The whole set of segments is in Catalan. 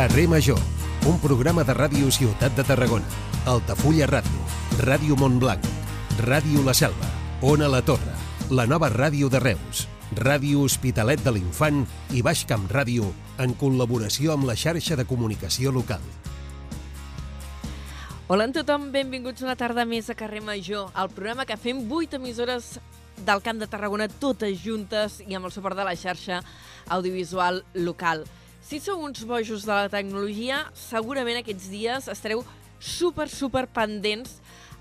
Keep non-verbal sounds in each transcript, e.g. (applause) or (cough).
Carrer Major, un programa de ràdio Ciutat de Tarragona, Altafulla Ràdio, Ràdio Montblanc, Ràdio La Selva, Ona La Torre, la nova ràdio de Reus, Ràdio Hospitalet de l'Infant i Baix Camp Ràdio en col·laboració amb la xarxa de comunicació local. Hola a tothom, benvinguts una tarda més a Carrer Major, el programa que fem 8 emissores del Camp de Tarragona totes juntes i amb el suport de la xarxa audiovisual local. Si sou uns bojos de la tecnologia, segurament aquests dies estareu super, super pendents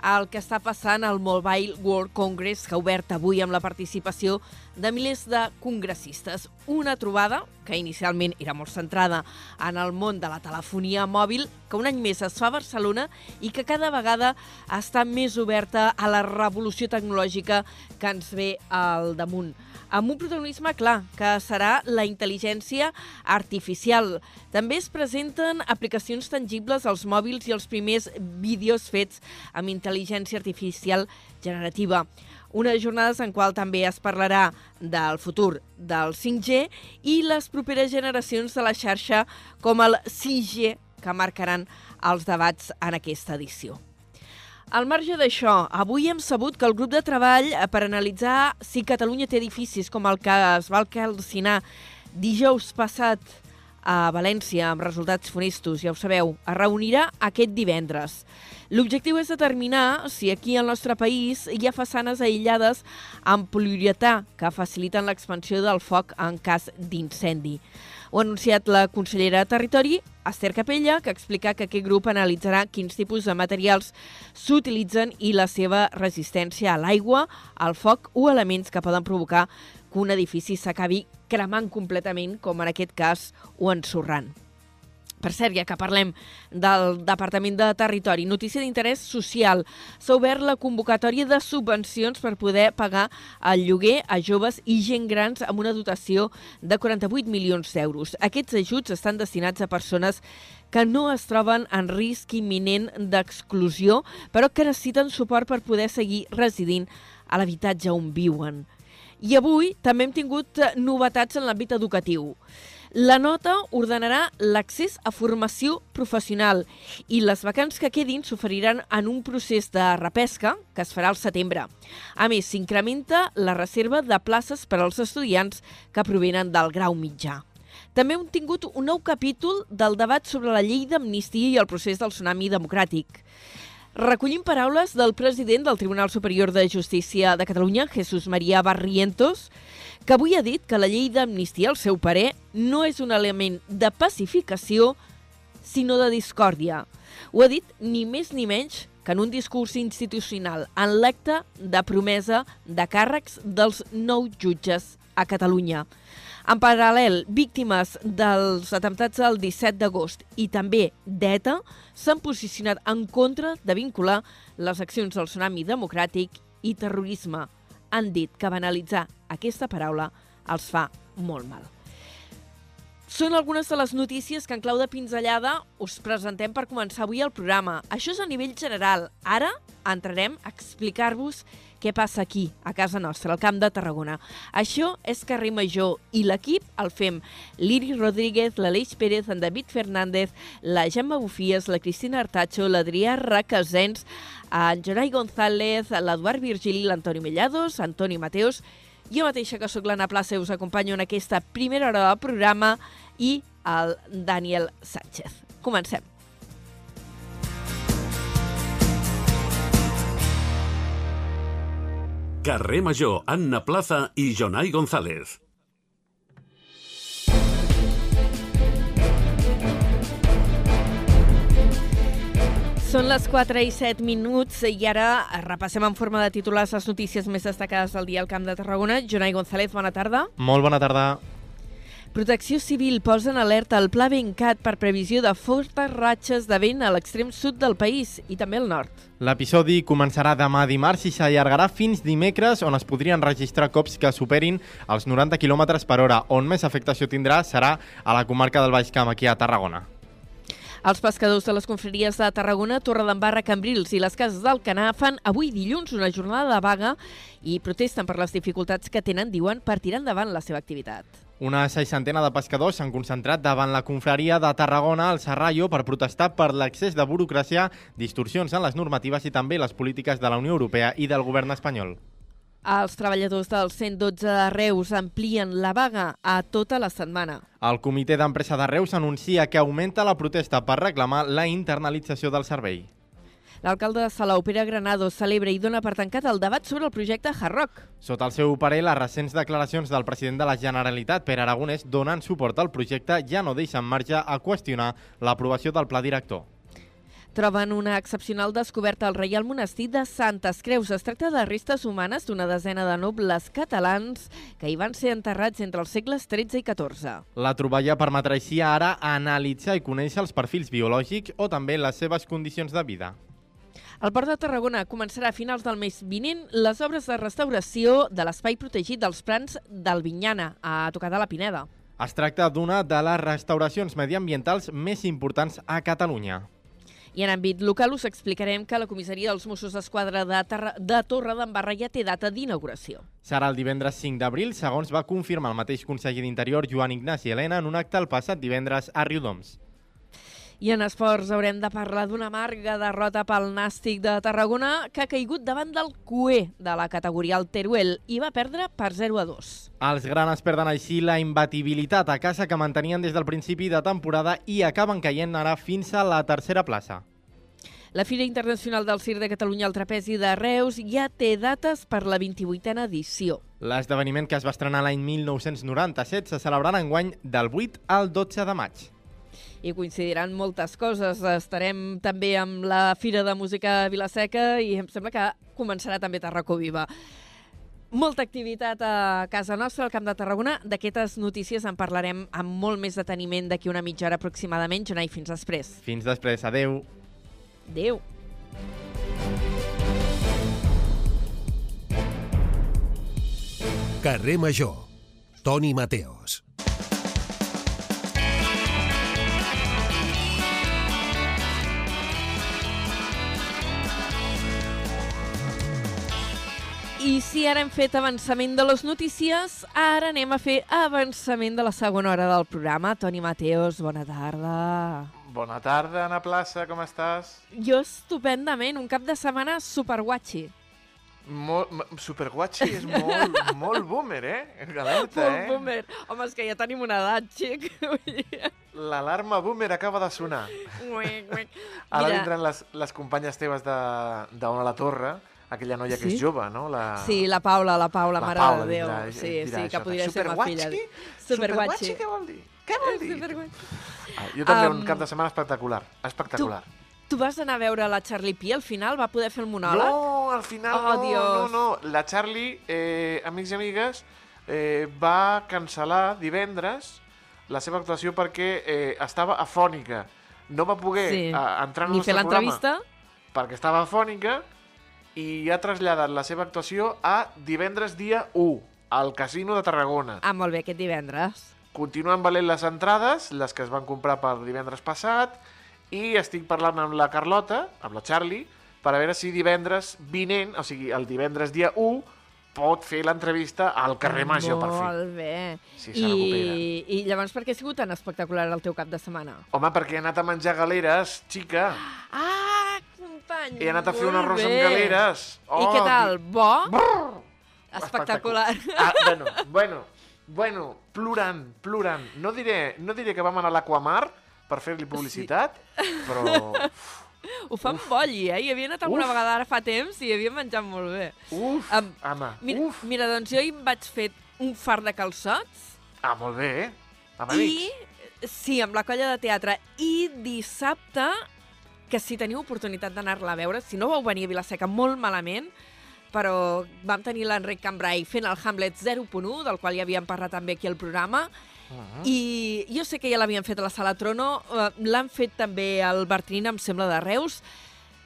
el que està passant al Mobile World Congress, que ha obert avui amb la participació de milers de congressistes. Una trobada que inicialment era molt centrada en el món de la telefonia mòbil, que un any més es fa a Barcelona i que cada vegada està més oberta a la revolució tecnològica que ens ve al damunt amb un protagonisme clar, que serà la intel·ligència artificial. També es presenten aplicacions tangibles als mòbils i els primers vídeos fets amb intel·ligència artificial generativa. Unes jornades en qual també es parlarà del futur del 5G i les properes generacions de la xarxa com el 6G que marcaran els debats en aquesta edició. Al marge d'això, avui hem sabut que el grup de treball eh, per analitzar si Catalunya té edificis com el que es va calcinar dijous passat a València amb resultats funestos, ja ho sabeu, es reunirà aquest divendres. L'objectiu és determinar si aquí al nostre país hi ha façanes aïllades amb poliuretà que faciliten l'expansió del foc en cas d'incendi. Ho ha anunciat la consellera de Territori, Esther Capella, que explica que aquest grup analitzarà quins tipus de materials s'utilitzen i la seva resistència a l'aigua, al foc o elements que poden provocar que un edifici s'acabi cremant completament, com en aquest cas, o ensorrant. Per cert, ja que parlem del Departament de Territori, notícia d'interès social. S'ha obert la convocatòria de subvencions per poder pagar el lloguer a joves i gent grans amb una dotació de 48 milions d'euros. Aquests ajuts estan destinats a persones que no es troben en risc imminent d'exclusió, però que necessiten suport per poder seguir residint a l'habitatge on viuen. I avui també hem tingut novetats en l'àmbit educatiu. La nota ordenarà l'accés a formació professional i les vacants que quedin s'oferiran en un procés de repesca que es farà al setembre. A més, s'incrementa la reserva de places per als estudiants que provenen del grau mitjà. També hem tingut un nou capítol del debat sobre la llei d'amnistia i el procés del tsunami democràtic. Recollim paraules del president del Tribunal Superior de Justícia de Catalunya, Jesús María Barrientos, que avui ha dit que la llei d'amnistia, al seu parer, no és un element de pacificació, sinó de discòrdia. Ho ha dit ni més ni menys que en un discurs institucional en l'acte de promesa de càrrecs dels nou jutges a Catalunya. En paral·lel, víctimes dels atemptats del 17 d'agost i també d'ETA s'han posicionat en contra de vincular les accions del tsunami democràtic i terrorisme han dit que banalitzar aquesta paraula els fa molt mal. Són algunes de les notícies que en clau de pinzellada us presentem per començar avui el programa. Això és a nivell general. Ara entrarem a explicar-vos què passa aquí, a casa nostra, al Camp de Tarragona. Això és Carrer Major i l'equip el fem l'Iri Rodríguez, l'Aleix Pérez, en David Fernández, la Gemma Bufies, la Cristina Artacho, l'Adrià Raquesens, en Gerai González, l'Eduard Virgili, l'Antoni Mellados, Antoni Mateos, jo mateixa que sóc l'Anna Plaça us acompanyo en aquesta primera hora del programa i el Daniel Sánchez. Comencem. Carrer Major, Anna Plaza i Jonai González. Són les 4 i 7 minuts i ara repassem en forma de titulars les notícies més destacades del dia al Camp de Tarragona. Jonai González, bona tarda. Molt bona tarda. Protecció Civil posa en alerta el pla Bencat per previsió de fortes ratxes de vent a l'extrem sud del país i també al nord. L'episodi començarà demà dimarts i s'allargarà fins dimecres, on es podrien registrar cops que superin els 90 km per hora. On més afectació tindrà serà a la comarca del Baix Camp, aquí a Tarragona. Els pescadors de les confraries de Tarragona, Torredembarra, Cambrils i les cases del Canà fan avui dilluns una jornada de vaga i protesten per les dificultats que tenen, diuen, per tirar endavant la seva activitat. Una seixantena de pescadors s'han concentrat davant la confraria de Tarragona al Serrallo per protestar per l'excés de burocràcia, distorsions en les normatives i també les polítiques de la Unió Europea i del govern espanyol. Els treballadors del 112 de Reus amplien la vaga a tota la setmana. El comitè d'empresa de Reus anuncia que augmenta la protesta per reclamar la internalització del servei. L'alcalde de Salou, Pere Granado, celebra i dona per tancat el debat sobre el projecte Hard Rock. Sota el seu parer, les recents declaracions del president de la Generalitat, Pere Aragonès, donen suport al projecte ja no deixen marge a qüestionar l'aprovació del pla director. Troben una excepcional descoberta al Reial Monestir de Santes Creus. Es tracta de restes humanes d'una desena de nobles catalans que hi van ser enterrats entre els segles XIII i XIV. La troballa permetrà així ara analitzar i conèixer els perfils biològics o també les seves condicions de vida. El Port de Tarragona començarà a finals del mes vinent les obres de restauració de l'espai protegit dels Prans del Vinyana, a tocar de la Pineda. Es tracta d'una de les restauracions mediambientals més importants a Catalunya. I en àmbit local us explicarem que la comissaria dels Mossos d'Esquadra de, Terra, de Torre d'Embarra ja té data d'inauguració. Serà el divendres 5 d'abril, segons va confirmar el mateix conseller d'Interior, Joan Ignasi Helena, en un acte el passat divendres a Riudoms. I en esports haurem de parlar d'una amarga derrota pel Nàstic de Tarragona que ha caigut davant del cué de la categoria al Teruel i va perdre per 0 a 2. Els granes perden així la imbatibilitat a casa que mantenien des del principi de temporada i acaben caient ara fins a la tercera plaça. La Fira Internacional del Cir de Catalunya al Trapezi de Reus ja té dates per la 28a edició. L'esdeveniment que es va estrenar l'any 1997 se celebrarà enguany del 8 al 12 de maig i coincidiran moltes coses. Estarem també amb la Fira de Música Vilaseca i em sembla que començarà també Tarracó Viva. Molta activitat a casa nostra, al Camp de Tarragona. D'aquestes notícies en parlarem amb molt més deteniment d'aquí una mitja hora aproximadament. Jonai, fins després. Fins després. Adeu. Adeu. Carrer Major. Toni Mateos. I si ara hem fet avançament de les notícies, ara anem a fer avançament de la segona hora del programa. Toni Mateos, bona tarda. Bona tarda, Ana Plaça, com estàs? Jo estupendament, un cap de setmana superguatxi. Molt, superguatxi és molt, (laughs) molt boomer, eh? Alerta, molt eh? boomer. Home, és que ja tenim una edat, xic. (laughs) L'alarma boomer acaba de sonar. Uec, uec. Ara Mira. vindran les, les companyes teves de, de On a la Torre, aquella noia que Sí? és jove, no? La... Sí, la Paula, la Paula, La mare Paula de Déu. i- sí, dirà sí, que això. podria ser ma filla. Superguatxi? Superguatxi. Què vol dir? Què vol dir? Superguatxi. Ah, jo també Um, un cap de setmana espectacular. Espectacular. Tu vas anar a veure la Charlie P al final? Va poder fer el monòleg? No, al final Oh, no, Dios. no, no. La Charlie, eh, amics i amigues, eh, va cancel·lar divendres la seva actuació perquè eh, estava afònica. No va poder Sí. eh, entrar en el Ni fer nostre programa l'entrevista? perquè estava afònica i ha traslladat la seva actuació a divendres dia 1 al Casino de Tarragona. Ah, molt bé, aquest divendres. Continuen valent les entrades, les que es van comprar per divendres passat, i estic parlant amb la Carlota, amb la Charlie, per a veure si divendres vinent, o sigui, el divendres dia 1, pot fer l'entrevista al carrer Major, per fi. Molt bé. Se recupera. I, I llavors per què ha sigut tan espectacular el teu cap de setmana? Home, perquè he anat a menjar galeres, xica. Ah, company! He anat a fer un arròs amb galeres. I què tal? Bo? Brrr! Espectacular. Ah, bueno, bueno, bueno, plorant, plorant. No diré, no diré que vam anar a l'Aquamar per fer-li publicitat, però... Ho fan bolli, eh? Hi havia anat alguna Uf. vegada ara fa temps i havia menjat molt bé. Uf, Em- home, Mira, uf. mira, doncs jo hi em vaig fer un fart de calçots Ah, molt bé, eh? Amb i... amics. Sí, amb la colla de teatre. I dissabte, que si teniu oportunitat d'anar-la a veure, si no vau venir a Vilaseca molt malament, però vam tenir l'Enric Cambrai fent el Hamlet 0.1, del qual ja havíem parlat també aquí al programa, Uh-huh. i jo sé que ja l'havien fet a la Sala Trono, eh, l'han fet també al Bertrín, em sembla, de Reus,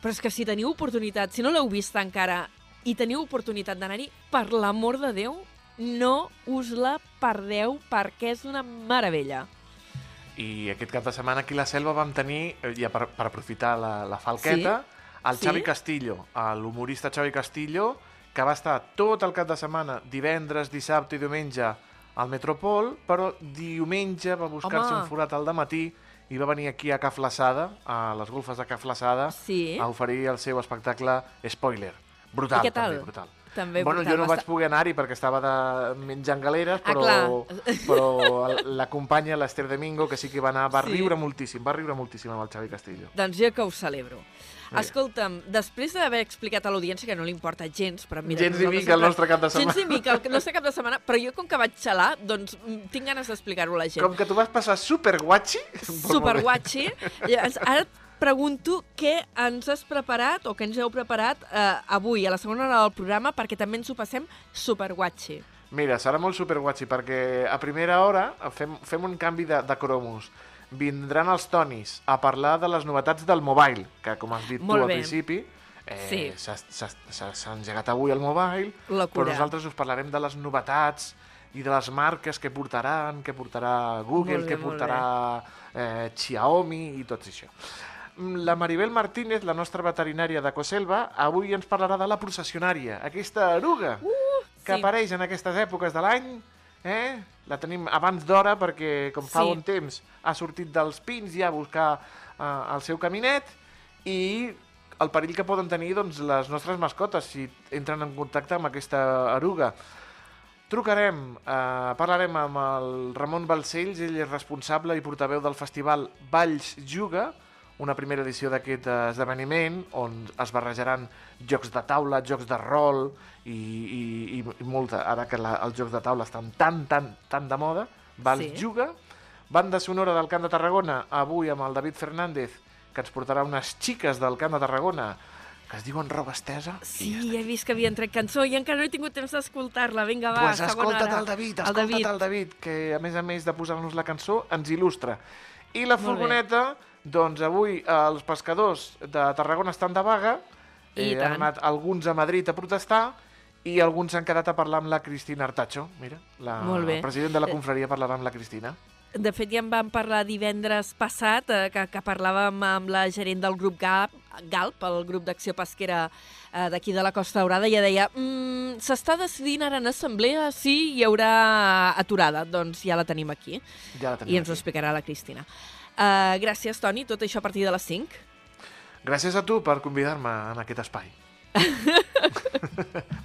però és que si teniu oportunitat, si no l'heu vist encara, i teniu oportunitat d'anar-hi, per l'amor de Déu, no us la perdeu perquè és una meravella. I aquest cap de setmana aquí a la Selva vam tenir, eh, ja per, per aprofitar la, la falqueta, el Sí? Xavi Castillo, l'humorista Xavi Castillo, que va estar tot el cap de setmana, divendres, dissabte i diumenge, al Metropol, però diumenge va buscar-se un forat al matí i va venir aquí a Ca Flaçada, a les golfes de Ca Flaçada, Sí. a oferir el seu espectacle Spoiler. Brutal, I què tal? també, brutal. També bueno, jo no va vaig poder anar-hi perquè estava de menjant galeres, Ah, però, clar. però el- la companya, l'Ester Domingo, que sí que va anar, va Sí. riure moltíssim, va riure moltíssim amb el Xavi Castillo. Doncs jo que ho celebro. Bé. Escolta'm, després d'haver explicat a l'audiència que no li importa gens, però mira... Gens nosaltres mica el sempre- nostre cap de setmana. Gens ni mica el nostre cap de setmana, però jo com que vaig xalar, doncs mm, tinc ganes d'explicar-ho a la gent. Com que tu vas passar super guatxi... Superguatxi. Llavors, Ara pregunto què ens has preparat o què ens heu preparat eh, avui, a la segona hora del programa, perquè també ens ho passem superguatxi. Mira, serà molt superguatxi perquè a primera hora fem, fem un canvi de, de cromos. Vindran els tonis a parlar de les novetats del mobile, que com has dit Molt tu al bé. principi, eh, Sí. s'ha- s'ha engegat avui el mobile, Locura. però nosaltres us parlarem de les novetats i de les marques que portaran, que portarà Google, bé, que portarà eh, Xiaomi i tot això. Mm, La Maribel Martínez, la nostra veterinària de Coselva, avui ens parlarà de la processionària, aquesta eruga que sí. apareix en aquestes èpoques de l'any, eh? la tenim abans d'hora perquè, com fa Sí. un temps, ha sortit dels pins ja a buscar eh, el seu caminet i el perill que poden tenir doncs, les nostres mascotes si entren en contacte amb aquesta eruga. Trucarem, eh, parlarem amb el Ramon Balcells, ell és responsable i portaveu del festival Valls Juga, una primera edició d'aquest esdeveniment on es barrejaran jocs de taula, jocs de rol i, i, i, molta, ara que la, els jocs de taula estan tan, tan, tan de moda, Valls Sí. Juga, banda sonora del Camp de Tarragona, avui amb el David Fernández, que ens portarà unes xiques del Camp de Tarragona que es diuen roba estesa. Sí, he vist que havien tret cançó i encara no he tingut temps d'escoltar-la. Vinga, va, pues segona escolta't hora. el David, El escolta't David. el David, que a més a més de posar-nos la cançó, ens il·lustra. I la Molt bé. Doncs avui eh, els pescadors de Tarragona estan de vaga, I eh, tant. han anat alguns a Madrid a protestar, i alguns s'han quedat a parlar amb la Cristina Artacho, mira, la, el president de la confraria parlarà amb la Cristina. De fet, ja en vam parlar divendres passat, eh, que, que parlàvem amb la gerent del grup GAP, GALP, el grup d'acció pesquera eh, d'aquí de la Costa Daurada, i ja deia mm, s'està decidint ara en assemblea si hi haurà aturada. Doncs ja la tenim aquí Ja la tenim i ens ho aquí. explicarà la Cristina. Uh, gràcies, Toni. Tot això a partir de les 5. Gràcies a tu per convidar-me en aquest espai. (laughs)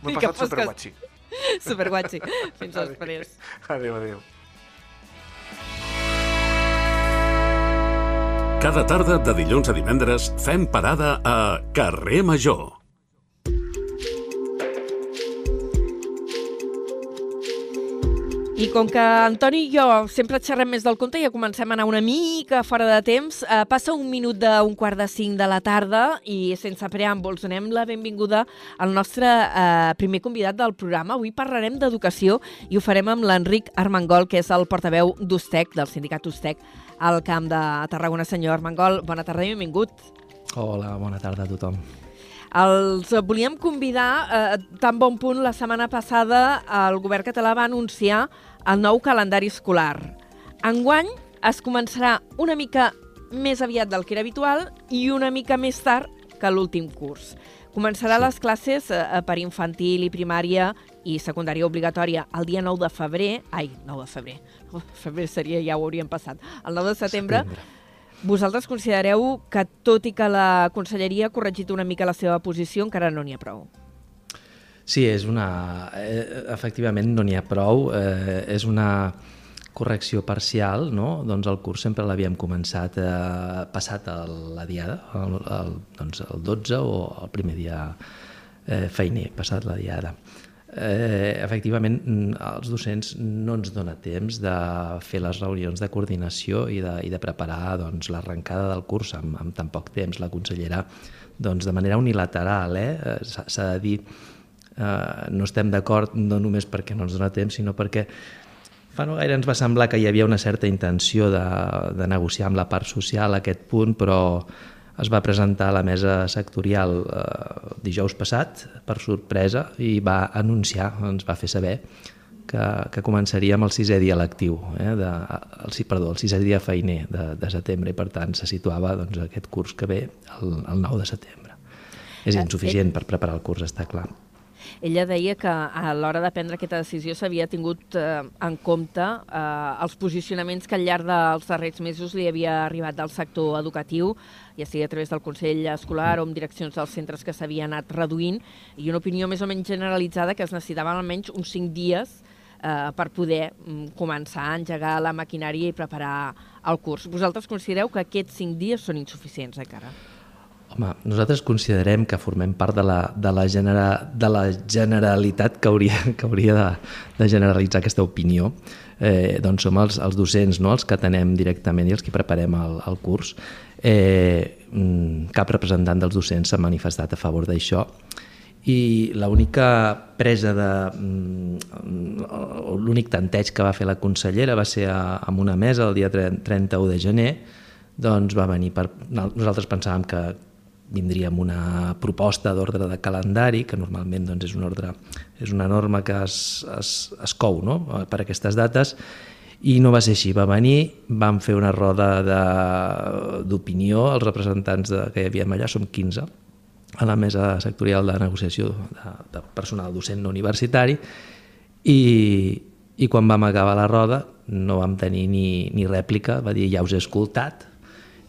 M'ho he passat superguatxi. (laughs) Superguatxi. Fins després. Adéu, adéu. Cada tarda de dilluns a divendres fem parada a Carrer Major. I com que Antoni i jo sempre xerrem més del compte i ja comencem a anar una mica fora de temps, eh, passa un minut d'un quart de cinc de la tarda i sense preàmbuls donem la benvinguda al nostre eh, primer convidat del programa. Avui parlarem d'educació i ho farem amb l'Enric Armengol, que és el portaveu d'USTEC, del sindicat USTEC, al Camp de Tarragona. Senyor Armengol, bona tarda i benvingut. Hola, bona tarda a tothom. Els volíem convidar, eh, tan bon punt la setmana passada el govern català va anunciar el nou calendari escolar. Enguany es començarà una mica més aviat del que era habitual i una mica més tard que l'últim curs. Començarà sí. les classes eh, per infantil i primària i secundària obligatòria el dia 9 de febrer. Ai, 9 de febrer. Oh, febrer seria, ja ho hauríem passat. El 9 de setembre. Setembre. Vosaltres considereu que, tot i que la conselleria ha corregit una mica la seva posició, encara no n'hi ha prou? Sí, és una... Eh, efectivament, no n'hi ha prou. Eh, és una correcció parcial, no? Doncs el curs sempre l'havíem començat eh, passat a la diada, el, el, doncs el 12 o el primer dia eh, feiner, passat la diada. Eh, efectivament, els docents no ens dona temps de fer les reunions de coordinació i de, i de preparar doncs, l'arrencada del curs amb, amb tan poc temps. La consellera, doncs, de manera unilateral, eh, s'ha de dir, eh, no estem d'acord no només perquè no ens dona temps, sinó perquè fa no gaire ens va semblar que hi havia una certa intenció de, de negociar amb la part social aquest punt, però es va presentar a la mesa sectorial eh, dijous passat, per sorpresa, i va anunciar, ens va fer saber, que, que començaria amb el sisè dia lectiu, eh, de, el, perdó, el sisè dia feiner de, de setembre, i per tant se situava doncs, aquest curs que ve el, el 9 de setembre. És insuficient per preparar el curs, està clar. Ella deia que a l'hora de prendre aquesta decisió s'havia tingut eh, en compte eh, els posicionaments que al llarg dels darrers mesos li havia arribat del sector educatiu, ja sigui a través del Consell Escolar o amb direccions dels centres que s'havien anat reduint, i una opinió més o menys generalitzada que es necessitaven almenys uns cinc dies eh, per poder mm, començar a engegar la maquinària i preparar el curs. Vosaltres considereu que aquests cinc dies són insuficients encara? Home, nosaltres considerem que formem part de la, de la, genera, de la generalitat que hauria, (laughs) que hauria de, de generalitzar aquesta opinió. Eh, doncs som els, els docents no? els que atenem directament i els que preparem el, el curs. Eh, mm, cap representant dels docents s'ha manifestat a favor d'això i l'única presa de... mm, l'únic tanteig que va fer la consellera va ser a, en una mesa el dia 31 de gener doncs va venir per... Nosaltres pensàvem que vindria amb una proposta d'ordre de calendari, que normalment doncs, és, un ordre, és una norma que es, es, es cou no? per aquestes dates, i no va ser així. Va venir, vam fer una roda d'opinió, els representants de, que hi havia allà, som 15, a la mesa sectorial de negociació de, de personal docent no universitari, i, i quan vam acabar la roda no vam tenir ni, ni rèplica, va dir ja us he escoltat,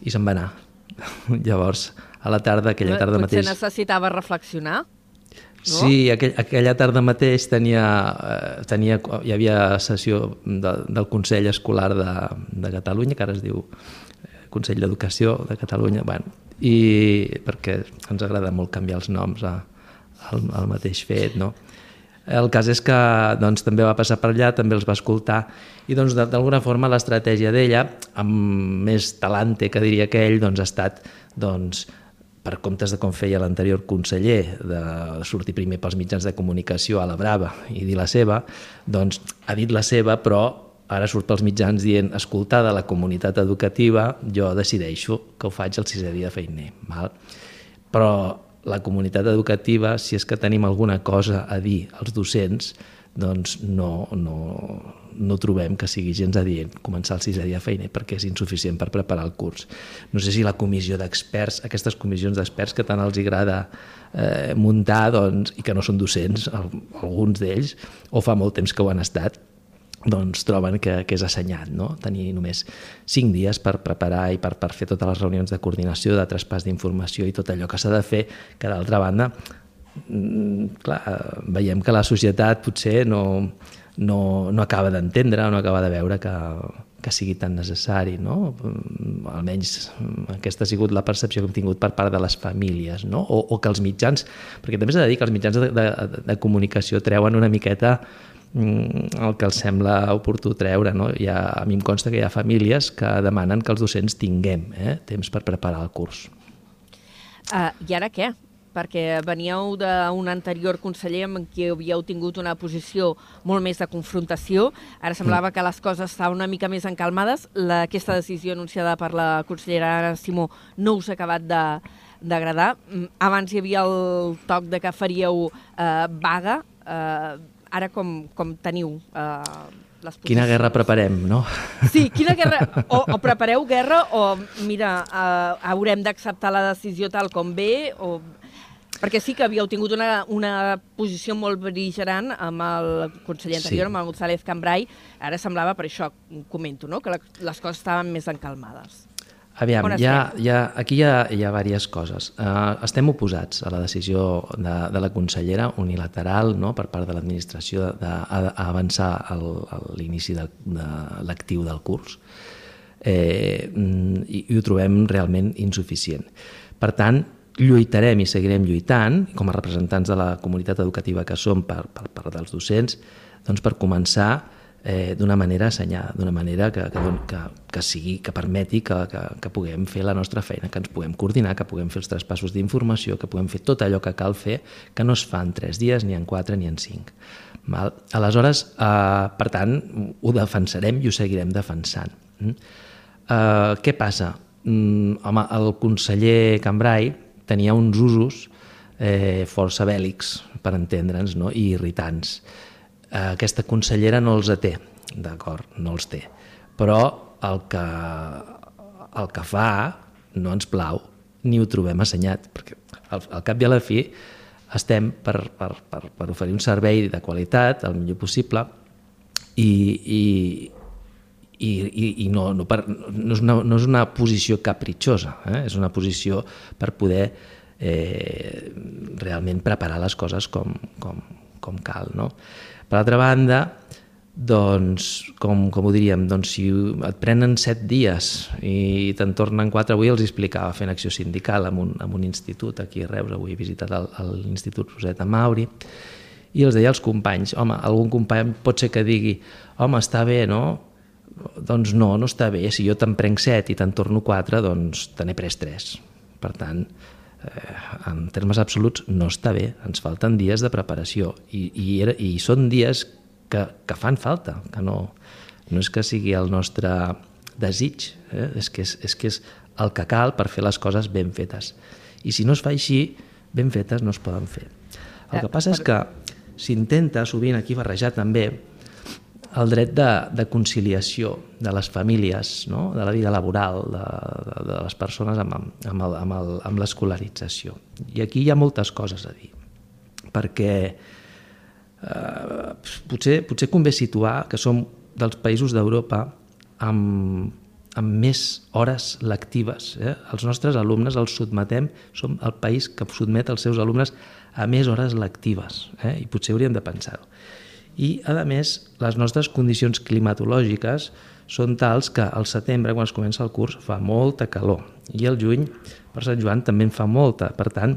i se'n va anar. (laughs) Llavors, a la tarda, aquella tarda Potser mateix... Potser necessitava reflexionar? No? Sí, aquell, aquella tarda mateix tenia, eh, tenia, hi havia sessió de, del Consell Escolar de, de Catalunya, que ara es diu eh, Consell d'Educació de Catalunya, bueno, i perquè ens agrada molt canviar els noms a, al, al mateix fet, no? El cas és que doncs, també va passar per allà, també els va escoltar i doncs, d'alguna forma l'estratègia d'ella, amb més talante que diria que ell, doncs, ha estat doncs, per comptes de com feia l'anterior conseller, de sortir primer pels mitjans de comunicació a la brava i dir la seva, doncs ha dit la seva, però ara surt pels mitjans dient escoltada la comunitat educativa, jo decideixo que ho faig el sisè dia de feiner. Val? Però la comunitat educativa, si és que tenim alguna cosa a dir als docents, doncs no, no, no trobem que sigui gens adient començar el sisè dia feiner perquè és insuficient per preparar el curs. No sé si la comissió d'experts, aquestes comissions d'experts que tant els agrada eh, muntar doncs, i que no són docents, alguns d'ells, o fa molt temps que ho han estat, doncs troben que, que és assenyat no? tenir només cinc dies per preparar i per, per fer totes les reunions de coordinació, de traspàs d'informació i tot allò que s'ha de fer, que d'altra banda clar, veiem que la societat potser no, no, no acaba d'entendre no acaba de veure que, que sigui tan necessari, no? Mm, almenys mm, aquesta ha sigut la percepció que hem tingut per part de les famílies, no? O, o que els mitjans, perquè també s'ha de dir que els mitjans de, de, de comunicació treuen una miqueta el que els sembla oportú treure. No? Ha, a mi em consta que hi ha famílies que demanen que els docents tinguem eh, temps per preparar el curs. Uh, I ara què? Perquè veníeu d'un anterior conseller amb qui havíeu tingut una posició molt més de confrontació. Ara semblava mm. que les coses estaven una mica més encalmades. La, aquesta decisió anunciada per la consellera Ana Simó no us ha acabat de d'agradar. Mm, abans hi havia el toc de que faríeu eh, vaga. Eh, ara com, com teniu eh, les posicions? Quina guerra preparem, no? Sí, quina guerra... O, o prepareu guerra o, mira, eh, haurem d'acceptar la decisió tal com ve o perquè sí que havíeu tingut una, una posició molt beligerant amb el conseller anterior, sí. amb el González Cambrai. Ara semblava, per això comento, no? que la, les coses estaven més encalmades. Aviam, hi ha, hi ha, aquí hi ha, hi ha diverses coses. Uh, estem oposats a la decisió de, de la consellera unilateral no, per part de l'administració d'avançar l'inici de, de l'actiu del curs eh, i, i ho trobem realment insuficient. Per tant, lluitarem i seguirem lluitant, com a representants de la comunitat educativa que som per, per part dels docents, doncs per començar eh, d'una manera assenyada, d'una manera que, que, que, que, sigui, que permeti que, que, que puguem fer la nostra feina, que ens puguem coordinar, que puguem fer els traspassos d'informació, que puguem fer tot allò que cal fer, que no es fa en tres dies, ni en quatre, ni en cinc. Val? Aleshores, eh, per tant, ho defensarem i ho seguirem defensant. Mm? Eh, què passa? Mm, home, el conseller Cambrai, tenia uns usos eh, força bèl·lics, per entendre'ns, no? i irritants. Eh, aquesta consellera no els té, d'acord, no els té. Però el que, el que fa no ens plau ni ho trobem assenyat, perquè al, al cap i a la fi estem per, per, per, per oferir un servei de qualitat el millor possible i, i, i, i, i no, no, per, no, és una, no és una posició capritxosa, eh? és una posició per poder eh, realment preparar les coses com, com, com cal. No? Per altra banda, doncs, com, com ho diríem, doncs, si et prenen set dies i te'n tornen quatre, avui els explicava fent acció sindical en un, en un institut aquí a Reus, avui he visitat l'Institut Roseta Mauri, i els deia als companys, home, algun company pot ser que digui, home, està bé, no? Doncs no, no està bé. Si jo te'n prenc set i te'n torno quatre, doncs te n'he pres tres. Per tant, eh, en termes absoluts no està bé, ens falten dies de preparació i, i, era, i són dies que, que fan falta, que no, no és que sigui el nostre desig, eh? és, que és, és que és el que cal per fer les coses ben fetes. I si no es fa així, ben fetes no es poden fer. El que eh, passa és que s'intenta sovint aquí barrejar també el dret de, de conciliació de les famílies, no? de la vida laboral, de, de, de les persones amb, amb, amb, amb l'escolarització. I aquí hi ha moltes coses a dir, perquè eh, potser, potser convé situar que som dels països d'Europa amb, amb més hores lectives. Eh? Els nostres alumnes els sotmetem, som el país que sotmet els seus alumnes a més hores lectives, eh? i potser hauríem de pensar-ho i, a més, les nostres condicions climatològiques són tals que al setembre, quan es comença el curs, fa molta calor i el juny, per Sant Joan, també en fa molta. Per tant,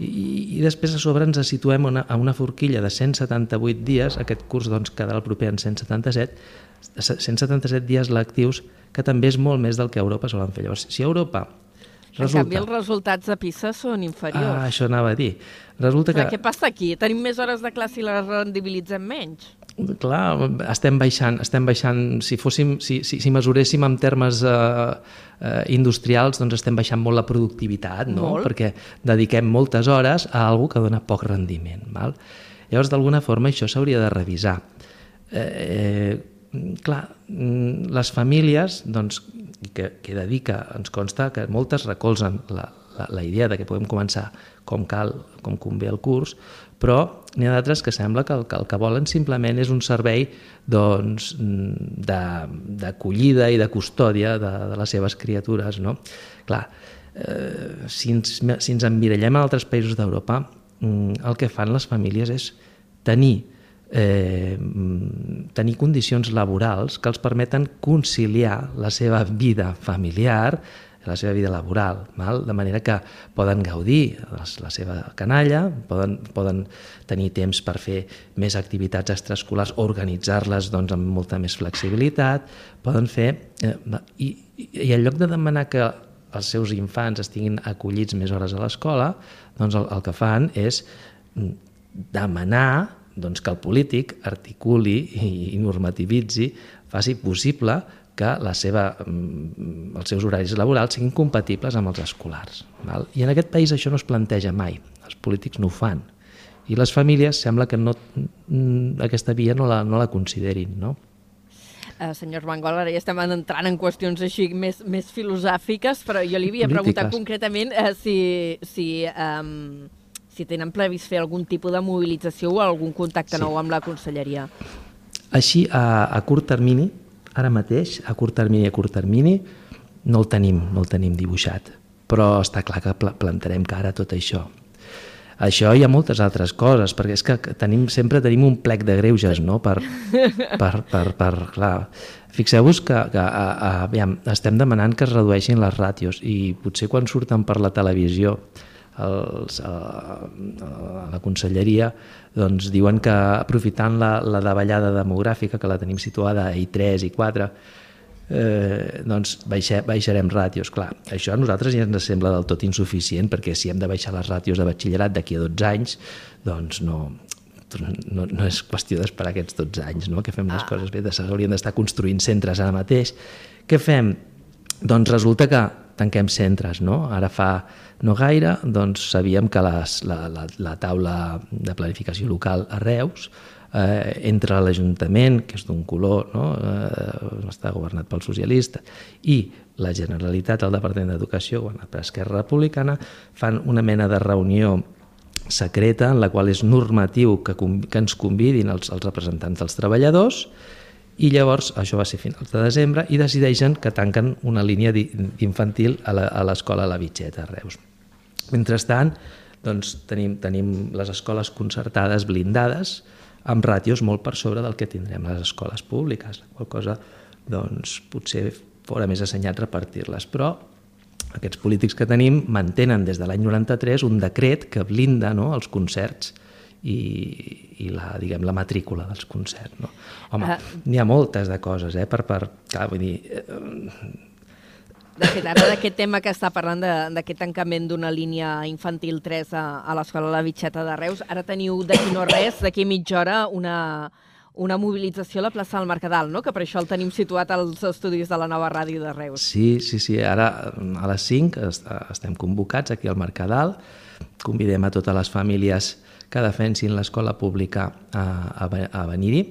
i, i després a sobre ens situem una, a una forquilla de 178 dies, aquest curs doncs, quedarà el proper en 177, 177 dies lectius, que també és molt més del que a Europa solen fer. Llavors, si a Europa Resulta... En canvi, els resultats de PISA són inferiors. Ah, això anava a dir. Resulta que... què passa aquí? Tenim més hores de classe i les rendibilitzem menys? Clar, estem baixant, estem baixant si, fóssim, si, si, si mesuréssim en termes eh, eh, industrials, doncs estem baixant molt la productivitat, no? Molt. perquè dediquem moltes hores a algo que dona poc rendiment. Val? Llavors, d'alguna forma, això s'hauria de revisar. Eh, eh, clar, mm, les famílies, doncs, que, que dedica, ens consta que moltes recolzen la, la, la idea de que podem començar com cal, com convé el curs, però n'hi ha d'altres que sembla que el, que el que volen simplement és un servei doncs, d'acollida i de custòdia de, de les seves criatures. No? Clar, eh, si, ens, si ens emmirallem a altres països d'Europa, mm, el que fan les famílies és tenir eh, tenir condicions laborals que els permeten conciliar la seva vida familiar la seva vida laboral, val? de manera que poden gaudir la seva canalla, poden, poden tenir temps per fer més activitats extraescolars, organitzar-les doncs, amb molta més flexibilitat, poden fer... Eh, i, I en lloc de demanar que els seus infants estiguin acollits més hores a l'escola, doncs el, el que fan és demanar doncs que el polític articuli i normativitzi, faci possible que la seva, mm, els seus horaris laborals siguin compatibles amb els escolars. Val? I en aquest país això no es planteja mai, els polítics no ho fan. I les famílies sembla que no, mm, aquesta via no la, no la considerin. No? Uh, senyor Mangol, ara ja estem entrant en qüestions així més, més filosòfiques, però jo li havia Polítiques. preguntat concretament uh, si, si um, si tenen previst fer algun tipus de mobilització o algun contacte sí. nou amb la conselleria. Així, a, a curt termini, ara mateix, a curt termini a curt termini, no el tenim, no el tenim dibuixat, però està clar que plantarem cara a tot això. Això hi ha moltes altres coses, perquè és que tenim, sempre tenim un plec de greuges, no?, per, per, per, per clar... Fixeu-vos que, que a, a, aviam, estem demanant que es redueixin les ràtios i potser quan surten per la televisió els, a, a la conselleria doncs diuen que aprofitant la, la davallada demogràfica que la tenim situada a I3 i 4 eh, doncs baixe, baixarem ràtios. Clar, això a nosaltres ja ens sembla del tot insuficient perquè si hem de baixar les ràtios de batxillerat d'aquí a 12 anys, doncs no, no, no és qüestió d'esperar aquests 12 anys, no? que fem les ah. coses bé, s'haurien d'estar construint centres ara mateix. Què fem? Doncs resulta que tanquem centres, no? Ara fa no gaire, doncs sabíem que les, la, la, la taula de planificació local a Reus eh, entre l'Ajuntament, que és d'un color, no? eh, està governat pel socialista, i la Generalitat, el Departament d'Educació, governat per Esquerra Republicana, fan una mena de reunió secreta en la qual és normatiu que, que ens convidin els, els representants dels treballadors i llavors, això va ser finals de desembre, i decideixen que tanquen una línia d'infantil a l'escola La Vitxeta, a Reus. Mentrestant, doncs, tenim, tenim les escoles concertades blindades amb ràtios molt per sobre del que tindrem les escoles públiques, la qual cosa doncs, potser fora més assenyat repartir-les, però aquests polítics que tenim mantenen des de l'any 93 un decret que blinda no, els concerts i, i la, diguem, la matrícula dels concerts. No? Home, uh, n'hi ha moltes de coses, eh, per, per, clar, vull dir, eh, de fet, ara d'aquest tema que està parlant d'aquest tancament d'una línia infantil 3 a, a l'Escola La Vitxeta de Reus, ara teniu d'aquí no res, d'aquí mitja hora, una, una mobilització a la plaça del Mercadal, no? que per això el tenim situat als estudis de la nova ràdio de Reus. Sí, sí, sí. Ara a les 5 estem convocats aquí al Mercadal. Convidem a totes les famílies que defensin l'escola pública a, a, a venir-hi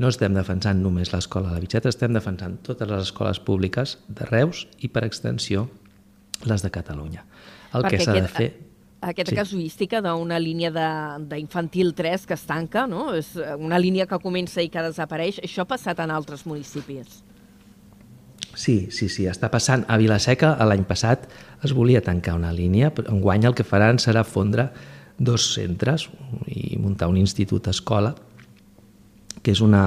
no estem defensant només l'escola de la Bitxeta, estem defensant totes les escoles públiques de Reus i, per extensió, les de Catalunya. El Perquè que s'ha de fer... Aquesta sí. casuística d'una línia d'infantil 3 que es tanca, no? és una línia que comença i que desapareix, això ha passat en altres municipis. Sí, sí, sí, està passant. A Vilaseca l'any passat es volia tancar una línia, però enguany el que faran serà fondre dos centres i muntar un institut escola que és una,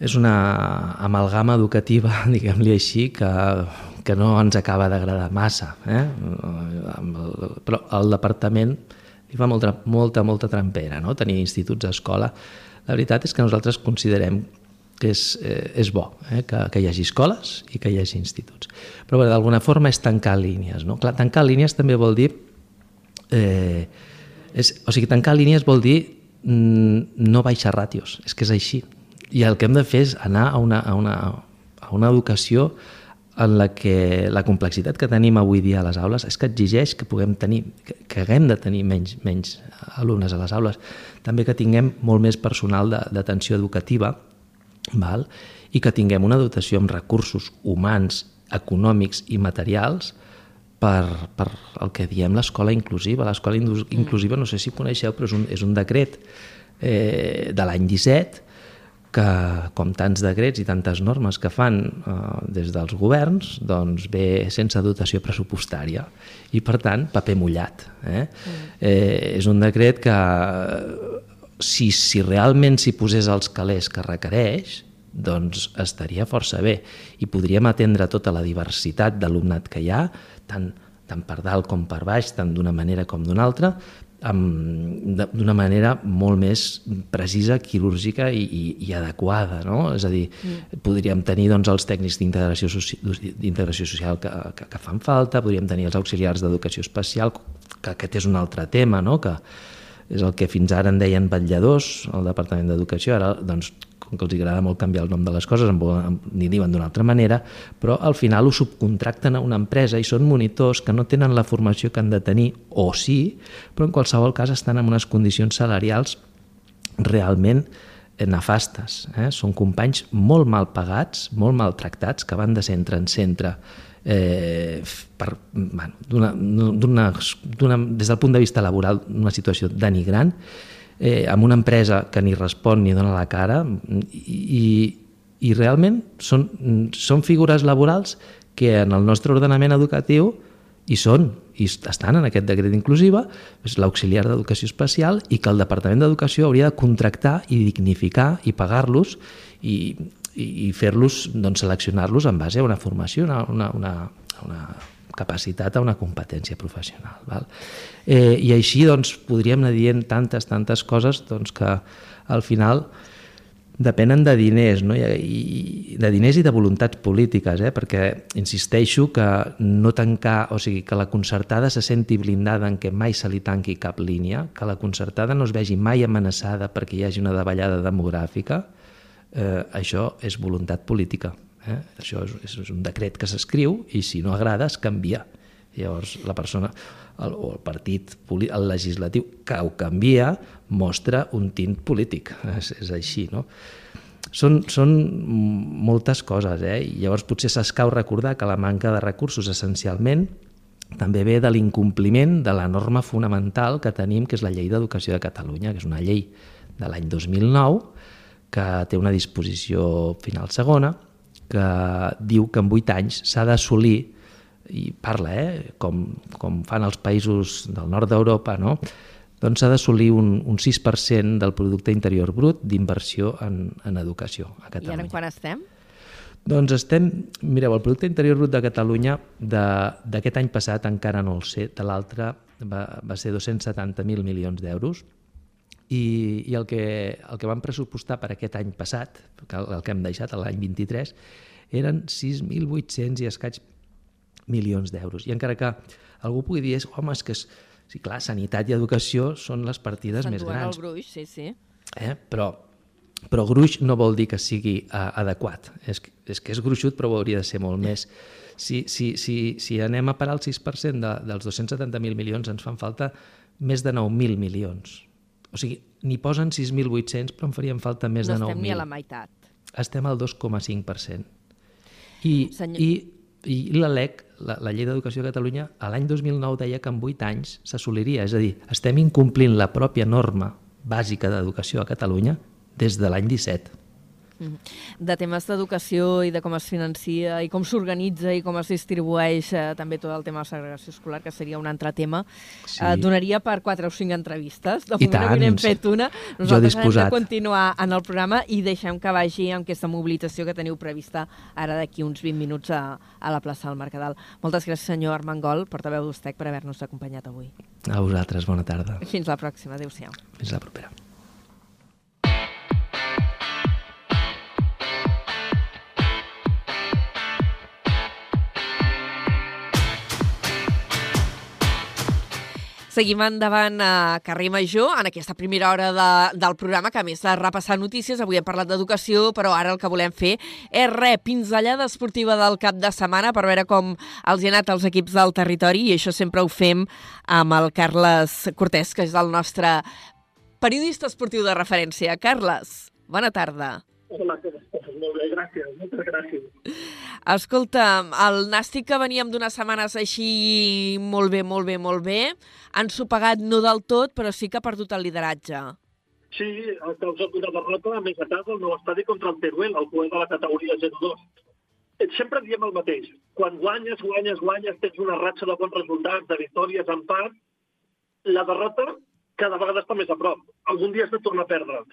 és una amalgama educativa, (laughs) diguem-li així, que, que no ens acaba d'agradar massa. Eh? Però el departament li fa molta, molta, molta trampera, no? tenir instituts d'escola. La veritat és que nosaltres considerem que és, eh, és bo eh? que, que hi hagi escoles i que hi hagi instituts. Però d'alguna forma és tancar línies. No? Clar, tancar línies també vol dir... Eh, és, o sigui, tancar línies vol dir Mm, no baixa ràtios, és que és així. I el que hem de fer és anar a una, a una, a una educació en la que la complexitat que tenim avui dia a les aules és que exigeix que puguem tenir, que, que haguem de tenir menys, menys alumnes a les aules, també que tinguem molt més personal d'atenció educativa val? i que tinguem una dotació amb recursos humans, econòmics i materials per, per el que diem l'escola inclusiva. L'escola mm. inclusiva, no sé si coneixeu, però és un, és un decret eh, de l'any 17 que, com tants decrets i tantes normes que fan eh, des dels governs, doncs ve sense dotació pressupostària i, per tant, paper mullat. Eh? Mm. Eh, és un decret que, si, si realment s'hi posés els calés que requereix, doncs estaria força bé i podríem atendre tota la diversitat d'alumnat que hi ha, tant, tant per dalt com per baix, tant d'una manera com d'una altra, d'una manera molt més precisa, quirúrgica i, i, i adequada. No? És a dir, mm. podríem tenir doncs, els tècnics d'integració soci social que, que, que fan falta, podríem tenir els auxiliars d'educació especial, que aquest és un altre tema, no? que és el que fins ara en deien vetlladors al Departament d'Educació, ara doncs, com que els agrada molt canviar el nom de les coses, n'hi diuen d'una altra manera, però al final ho subcontracten a una empresa i són monitors que no tenen la formació que han de tenir, o sí, però en qualsevol cas estan en unes condicions salarials realment nefastes. Eh? Són companys molt mal pagats, molt maltractats, que van de centre en centre eh, per, bueno, d'una, des del punt de vista laboral, una situació denigrant, eh, amb una empresa que ni respon ni dona la cara i, i realment són, són figures laborals que en el nostre ordenament educatiu hi són, i estan en aquest decret inclusiva, és l'auxiliar d'educació especial i que el Departament d'Educació hauria de contractar i dignificar i pagar-los i, i, i fer-los, doncs, seleccionar-los en base a una formació, una, una, una, una capacitat a una competència professional. Val? Eh, I així doncs, podríem anar dient tantes, tantes coses doncs, que al final depenen de diners, no? I, de diners i de voluntats polítiques, eh? perquè insisteixo que no tancar, o sigui, que la concertada se senti blindada en que mai se li tanqui cap línia, que la concertada no es vegi mai amenaçada perquè hi hagi una davallada demogràfica, eh, això és voluntat política. Eh? Això és, és un decret que s'escriu i si no agrada es canvia. Llavors la persona el, o el partit el legislatiu que ho canvia mostra un tint polític. És, és així, no? Són, són moltes coses, eh? I llavors potser s'escau recordar que la manca de recursos essencialment també ve de l'incompliment de la norma fonamental que tenim, que és la Llei d'Educació de Catalunya, que és una llei de l'any 2009, que té una disposició final segona, que diu que en 8 anys s'ha d'assolir, i parla, eh, com, com fan els països del nord d'Europa, no? doncs s'ha d'assolir un, un 6% del producte interior brut d'inversió en, en educació a Catalunya. I ara en quan estem? Doncs estem... Mireu, el producte interior brut de Catalunya d'aquest any passat encara no el sé, de l'altre va, va ser 270.000 milions d'euros i, i el, que, el que vam pressupostar per aquest any passat, el, que hem deixat l'any 23, eren 6.800 i escaig milions d'euros. I encara que algú pugui dir, home, és que és, sí, clar, sanitat i educació són les partides més grans. el gruix, sí, sí. Eh? Però, però gruix no vol dir que sigui uh, adequat. És, és que és gruixut, però hauria de ser molt més. Si, si, si, si anem a parar el 6% de, dels 270.000 milions, ens fan falta més de 9.000 milions. O sigui, n'hi posen 6.800, però en farien falta més no de 9.000. No estem ni a la meitat. Estem al 2,5%. I, Senyor... i, i la LEC, la, la Llei d'Educació de Catalunya, a l'any 2009 deia que en 8 anys s'assoliria. És a dir, estem incomplint la pròpia norma bàsica d'educació a Catalunya des de l'any 17. Mm-hmm. De temes d'educació i de com es financia i com s'organitza i com es distribueix eh, també tot el tema de segregació escolar, que seria un altre tema, sí. eh, donaria per quatre o cinc entrevistes. De moment avui n'hem fet una. Nosaltres hem de continuar en el programa i deixem que vagi amb aquesta mobilització que teniu prevista ara d'aquí uns 20 minuts a, a la plaça del Mercadal. Moltes gràcies, senyor Armengol, portaveu d'Ustec, per haver-nos acompanyat avui. A vosaltres, bona tarda. Fins la pròxima. Adéu-siau. Fins la propera. Seguim endavant a Carrer Major, en aquesta primera hora de, del programa, que a més de repassar notícies, avui hem parlat d'educació, però ara el que volem fer és re, pinzellada esportiva del cap de setmana per veure com els hi ha anat els equips del territori, i això sempre ho fem amb el Carles Cortés, que és el nostre periodista esportiu de referència. Carles, bona tarda. Hola, molt bé, gràcies, moltes gràcies. Escolta, el Nàstic que veníem d'unes setmanes així molt bé, molt bé, molt bé, han sopegat no del tot, però sí que ha perdut el lideratge. Sí, ha causat una derrota a més a casa al nou estadi contra el Teruel, el coet de la categoria 0-2. Eh, sempre diem el mateix. Quan guanyes, guanyes, guanyes, tens una ratxa de bons resultats, de victòries, part, la derrota cada vegada està més a prop. Algun dia has de tornar a perdre.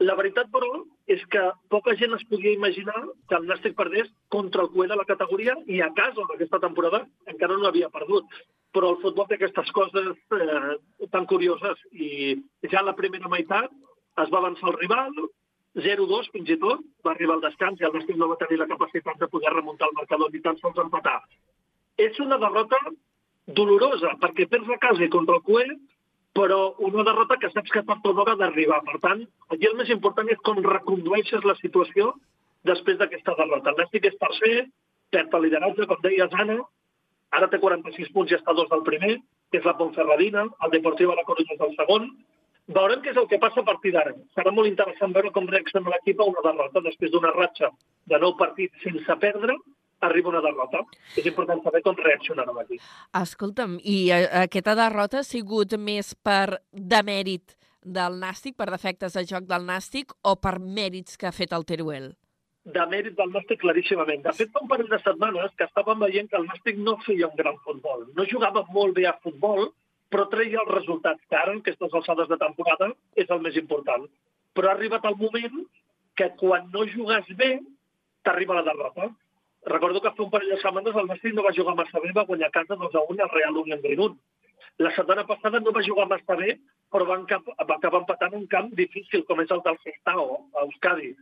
La veritat, però, és que poca gent es podia imaginar que el Nàstic perdés contra el cué de la categoria i a casa aquesta temporada encara no havia perdut. Però el futbol té aquestes coses eh, tan curioses i ja la primera meitat es va avançar el rival, 0-2 fins i tot, va arribar al descans i el Nàstic no va tenir la capacitat de poder remuntar el marcador ni tan sols empatar. És una derrota dolorosa, perquè perds a casa i contra el cué però una derrota que saps que tot l'hora d'arribar. Per tant, aquí el més important és com recondueixes la situació després d'aquesta derrota. El Nàstic és tercer, perd el lideratge, com deies, Anna, ara té 46 punts i està dos del primer, que és la Pontferradina, el Deportiu de la Corunya és el segon. Veurem què és el que passa a partir d'ara. Serà molt interessant veure com reacciona l'equip a una derrota després d'una ratxa de nou partits sense perdre arriba una derrota. És important saber com reaccionarà aquí. Escolta'm, i eh, aquesta derrota ha sigut més per demèrit del Nàstic, per defectes de joc del Nàstic, o per mèrits que ha fet el Teruel? De mèrit del Nàstic claríssimament. De fet, fa un parell de setmanes que estàvem veient que el Nàstic no feia un gran futbol. No jugava molt bé a futbol, però treia els resultats que ara, en aquestes alçades de temporada, és el més important. Però ha arribat el moment que quan no jugues bé, t'arriba la derrota. Recordo que fa un parell de setmanes el Nàstic no va jugar massa bé, va guanyar casa 2 a 1 al Real Unión Grinún. La setmana passada no va jugar massa bé, però va, cap, va acabar empatant un camp difícil, com és el del Sestao, a Euskadi.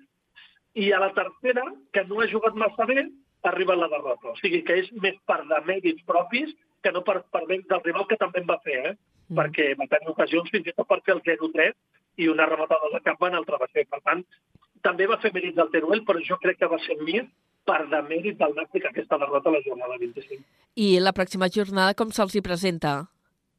I a la tercera, que no ha jugat massa bé, arriba la derrota. O sigui que és més per de mèrits propis que no per, per mèrits del rival, que també en va fer, eh? Mm. perquè va tenir ocasions fins i tot per fer el 0-3 i una rematada de cap va en el travesser. Per tant, també va fer mèrits del Teruel, però jo crec que va ser més per de mèrit del Nàstic aquesta derrota a la jornada 25. I la pròxima jornada com se'ls hi presenta?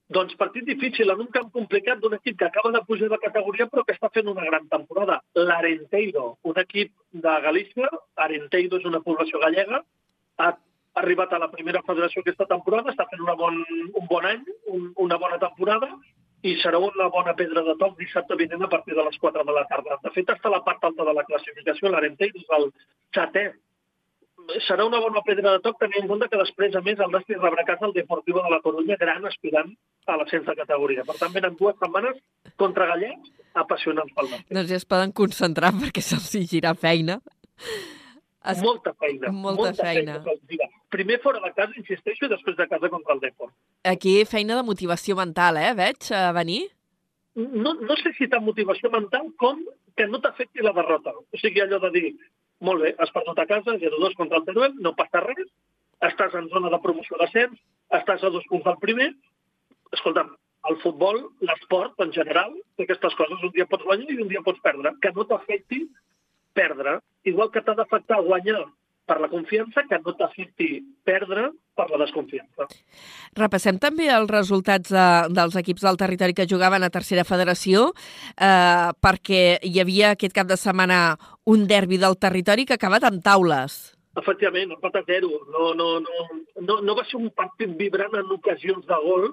Doncs partit difícil, en un camp complicat d'un equip que acaba de pujar de categoria però que està fent una gran temporada. L'Arenteiro, un equip de Galícia, Arenteiro és una població gallega, ha arribat a la primera federació aquesta temporada, està fent una bon, un bon any, un, una bona temporada, i serà una bona pedra de toc dissabte vinent a partir de les 4 de la tarda. De fet, està a la part alta de la classificació, l'Arentell és el setè. Serà una bona pedra de toc tenint en compte que després, a més, el Nasti rebrà casa el Deportivo de la Coruña, gran aspirant a l'ascens de categoria. Per tant, venen dues setmanes contra Gallets apassionants pel Nasti. Doncs ja es poden concentrar perquè se'ls hi gira feina. Es... Molta feina. Molta feina. se'ls dirà. Primer fora de casa, insisteixo, i després de casa contra el Deport. Aquí feina de motivació mental, eh? Veig a venir. No, no sé si tant motivació mental com que no t'afecti la derrota. O sigui, allò de dir, molt bé, has perdut a casa, 0-2 contra el Teruel, no passa res, estàs en zona de promoció d'ascens, estàs a dos punts del primer, escolta'm, el futbol, l'esport en general, aquestes coses, un dia pots guanyar i un dia pots perdre. Que no t'afecti perdre, igual que t'ha d'afectar guanyar per la confiança, que no t'afecti perdre per la desconfiança. Repassem també els resultats de, dels equips del territori que jugaven a tercera federació, eh, perquè hi havia aquest cap de setmana un derbi del territori que ha acabat amb taules. Efectivament, empat a zero. No, no, no, no, no va ser un partit vibrant en ocasions de gol,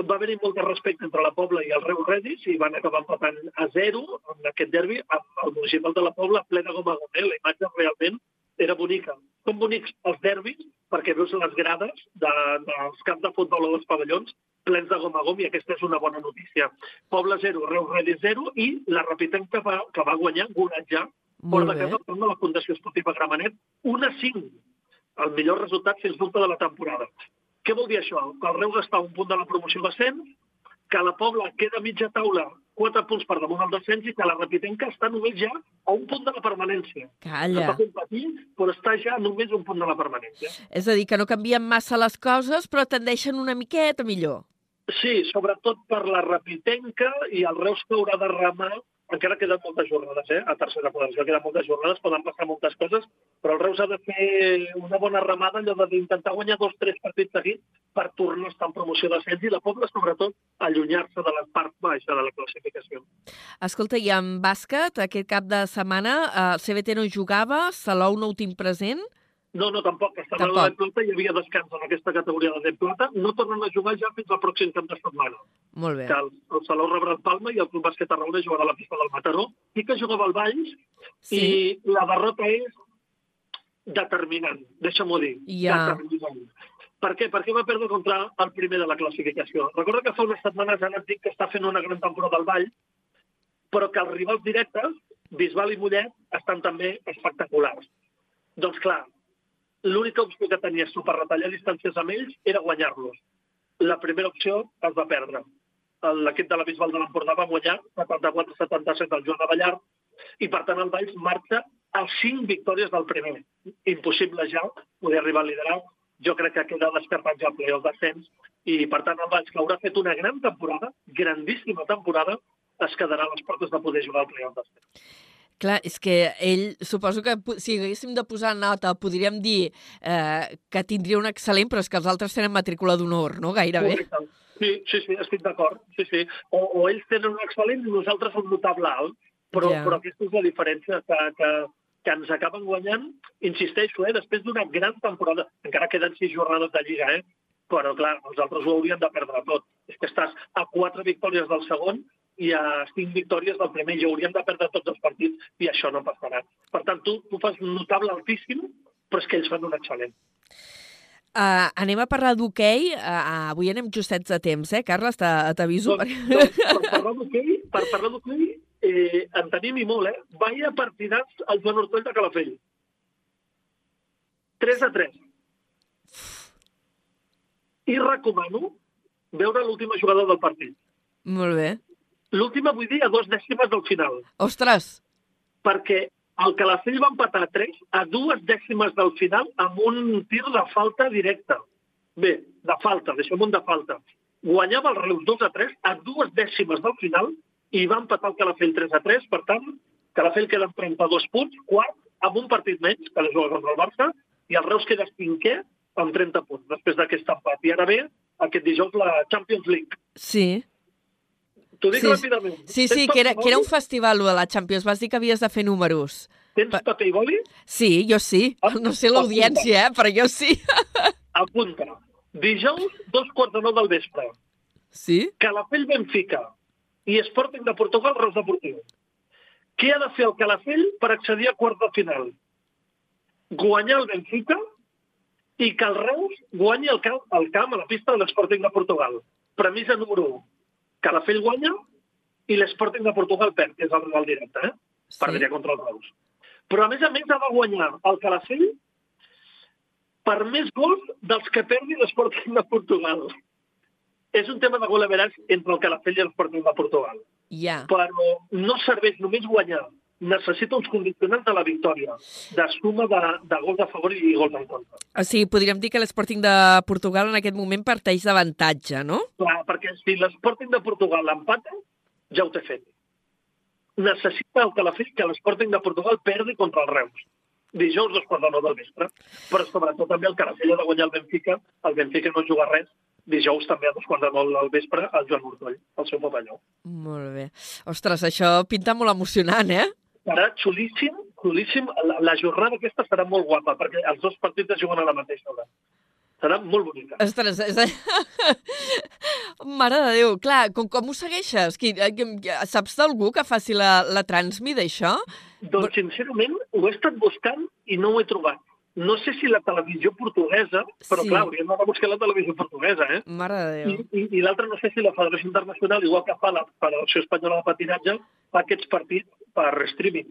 va haver-hi molt de respecte entre la Pobla i el Reus Redis i van acabar empatant a zero en aquest derbi amb el municipal de la Pobla ple de goma gomel. La imatge realment era bonica. Són bonics els derbis perquè veus les grades de, dels camps de futbol o dels pavellons plens de gom a gom i aquesta és una bona notícia. Pobla 0, Reus Redis 0 i la Rapitenc que va, que va guanyar Goratjà fora de casa de la Fundació Esportiva Gramenet 1 a 5. El millor resultat, sens dubte, de la temporada. Què vol dir això? Que el Reus està a un punt de la promoció descens, que la Pobla queda mitja taula 4 punts per damunt del descens i que la Repitenca està només ja a un punt de la permanència. Calla. Està competint, però està ja només a un punt de la permanència. És a dir, que no canvien massa les coses, però tendeixen una miqueta millor. Sí, sobretot per la Repitenca i el Reus que haurà de remar encara queden moltes jornades, eh? A tercera federació queden moltes jornades, poden passar moltes coses, però el Reus ha de fer una bona remada, allò d'intentar guanyar dos, tres partits seguits per tornar a estar en promoció d'ascens i la Pobla, sobretot, allunyar-se de la part baixa de la classificació. Escolta, i en bàsquet, aquest cap de setmana, eh, CBT no jugava, Salou no ho tinc present, no, no, tampoc. Estava Tampoc. a la Plata i hi havia descans en aquesta categoria de Plata. No tornen a jugar ja fins al pròxim cap de setmana. Molt bé. Que el, el Salou rebrà el Palma i el Club Bàsquet Tarragona jugarà a la pista del Mataró. I que jugava al Valls Sí. i la derrota és determinant, deixa-m'ho dir. Ja. Determinant. Per què? Perquè va perdre contra el primer de la classificació. Recorda que fa unes setmanes han dit que està fent una gran temporada al Vall, però que els rivals directes, Bisbal i Mollet, estan també espectaculars. Doncs clar, l'única opció que tenia tu per retallar distàncies amb ells era guanyar-los. La primera opció es va perdre. L'equip de la Bisbal de l'Empordà va guanyar 74-77 al Joan de Ballar i, per tant, el Valls marxa a 5 victòries del primer. Impossible ja poder arribar a liderar. Jo crec que queda descartat ja el playoff d'ascens i, per tant, el Valls, que haurà fet una gran temporada, grandíssima temporada, es quedarà a les portes de poder jugar al playoff d'ascens. Clar, és que ell, suposo que si haguéssim de posar nota, podríem dir eh, que tindria un excel·lent, però és que els altres tenen matrícula d'honor, no? Gairebé. Correcte. Sí, sí, sí, estic d'acord. Sí, sí. O, o ells tenen un excel·lent i nosaltres un notable alt. Però, Ja. però aquesta és la diferència que, que, que ens acaben guanyant, insisteixo, eh, després d'una gran temporada, encara queden sis jornades de Lliga, eh? però clar, els altres ho haurien de perdre tot. És que estàs a quatre victòries del segon i a cinc victòries del primer i haurien de perdre tots els partits i això no passarà. Per tant, tu, tu fas notable altíssim, però és que ells fan un excel·lent. Uh, anem a parlar d'hoquei. Uh, avui anem justets de temps, eh, Carles? T'a- T'aviso. Doncs, doncs, (laughs) per parlar d'hoquei, per parlar d'hoquei, eh, en tenim i molt, eh? Vaya partidats al Joan Hortoll de Calafell. 3 a 3. I recomano veure l'última jugada del partit. Molt bé. L'última, vull dir, a dos dècimes del final. Ostres! Perquè el Calafell va empatar a 3 a dues dècimes del final amb un tir de falta directa. Bé, de falta, deixem un de falta. Guanyava el Reus 2 a 3 a dues dècimes del final i va empatar el Calafell 3 a 3. Per tant, Calafell queda amb 32 punts, quart, amb un partit menys, que la juga contra el Barça, i el Reus queda cinquè amb 30 punts, després d'aquest empat. I ara ve, aquest dijous, la Champions League. Sí. T'ho dic Sí, ràpidament. Sí, sí, que era, que era un festival, de la Champions. Vas dir que havies de fer números. Tens Pa- paper i boli? Sí, jo sí. Ah, No sé l'audiència, eh? però jo sí. (laughs) Apunta. Dijous, dos quarts de nou del vespre. Sí? Calafell Benfica i Sporting de Portugal Reus Deportiu. Què ha de fer el Calafell per accedir a quart de final? Guanyar el Benfica i que el Reus guanyi el camp, el camp a la pista de l'Sporting de Portugal. Premissa número 1. Calafell guanya i l'Sporting de Portugal perd, que és el rival directe, eh? Sí. Perdria contra el Reus. Però a més a més ha de guanyar el Calafell per més gols dels que perdi l'Sporting de Portugal. És un tema de gol average entre el Calafell i l'Sporting de Portugal. Ja. Però no serveix només guanyar. Necessita uns condicionants de la victòria, de suma de, de gols a favor i gols en contra. O sigui, podríem dir que l'Sporting de Portugal en aquest moment parteix d'avantatge, no? Clar, perquè si l'Sporting de Portugal empata, ja ho té fet. Necessita el Calafell que l'Sporting de Portugal perdi contra el Reus. Dijous, dos quarts de nou del vespre. Però sobretot també el Calafell ha de guanyar el Benfica. El Benfica no juga res. Dijous també a dos quarts de nou del vespre al Joan Mortoll, al seu pavelló. Molt bé. Ostres, això pinta molt emocionant, eh? Serà xulíssim, xulíssim. La, la jornada aquesta serà molt guapa, perquè els dos partits es juguen a la mateixa hora. Serà molt bonica. Ostres, és... (laughs) Mare de Déu, clar, com, com ho segueixes? Qui, eh, qui- saps d'algú que faci la, la transmi d'això? Doncs, sincerament, ho he estat buscant i no ho he trobat. No sé si la televisió portuguesa, però Sí. clar, hauríem d'anar a buscar la televisió portuguesa, eh? Mare de I, Déu. i, i l'altre no sé si la Federació Internacional, igual que fa la Federació Espanyola de Patinatge, fa aquests partits per streaming.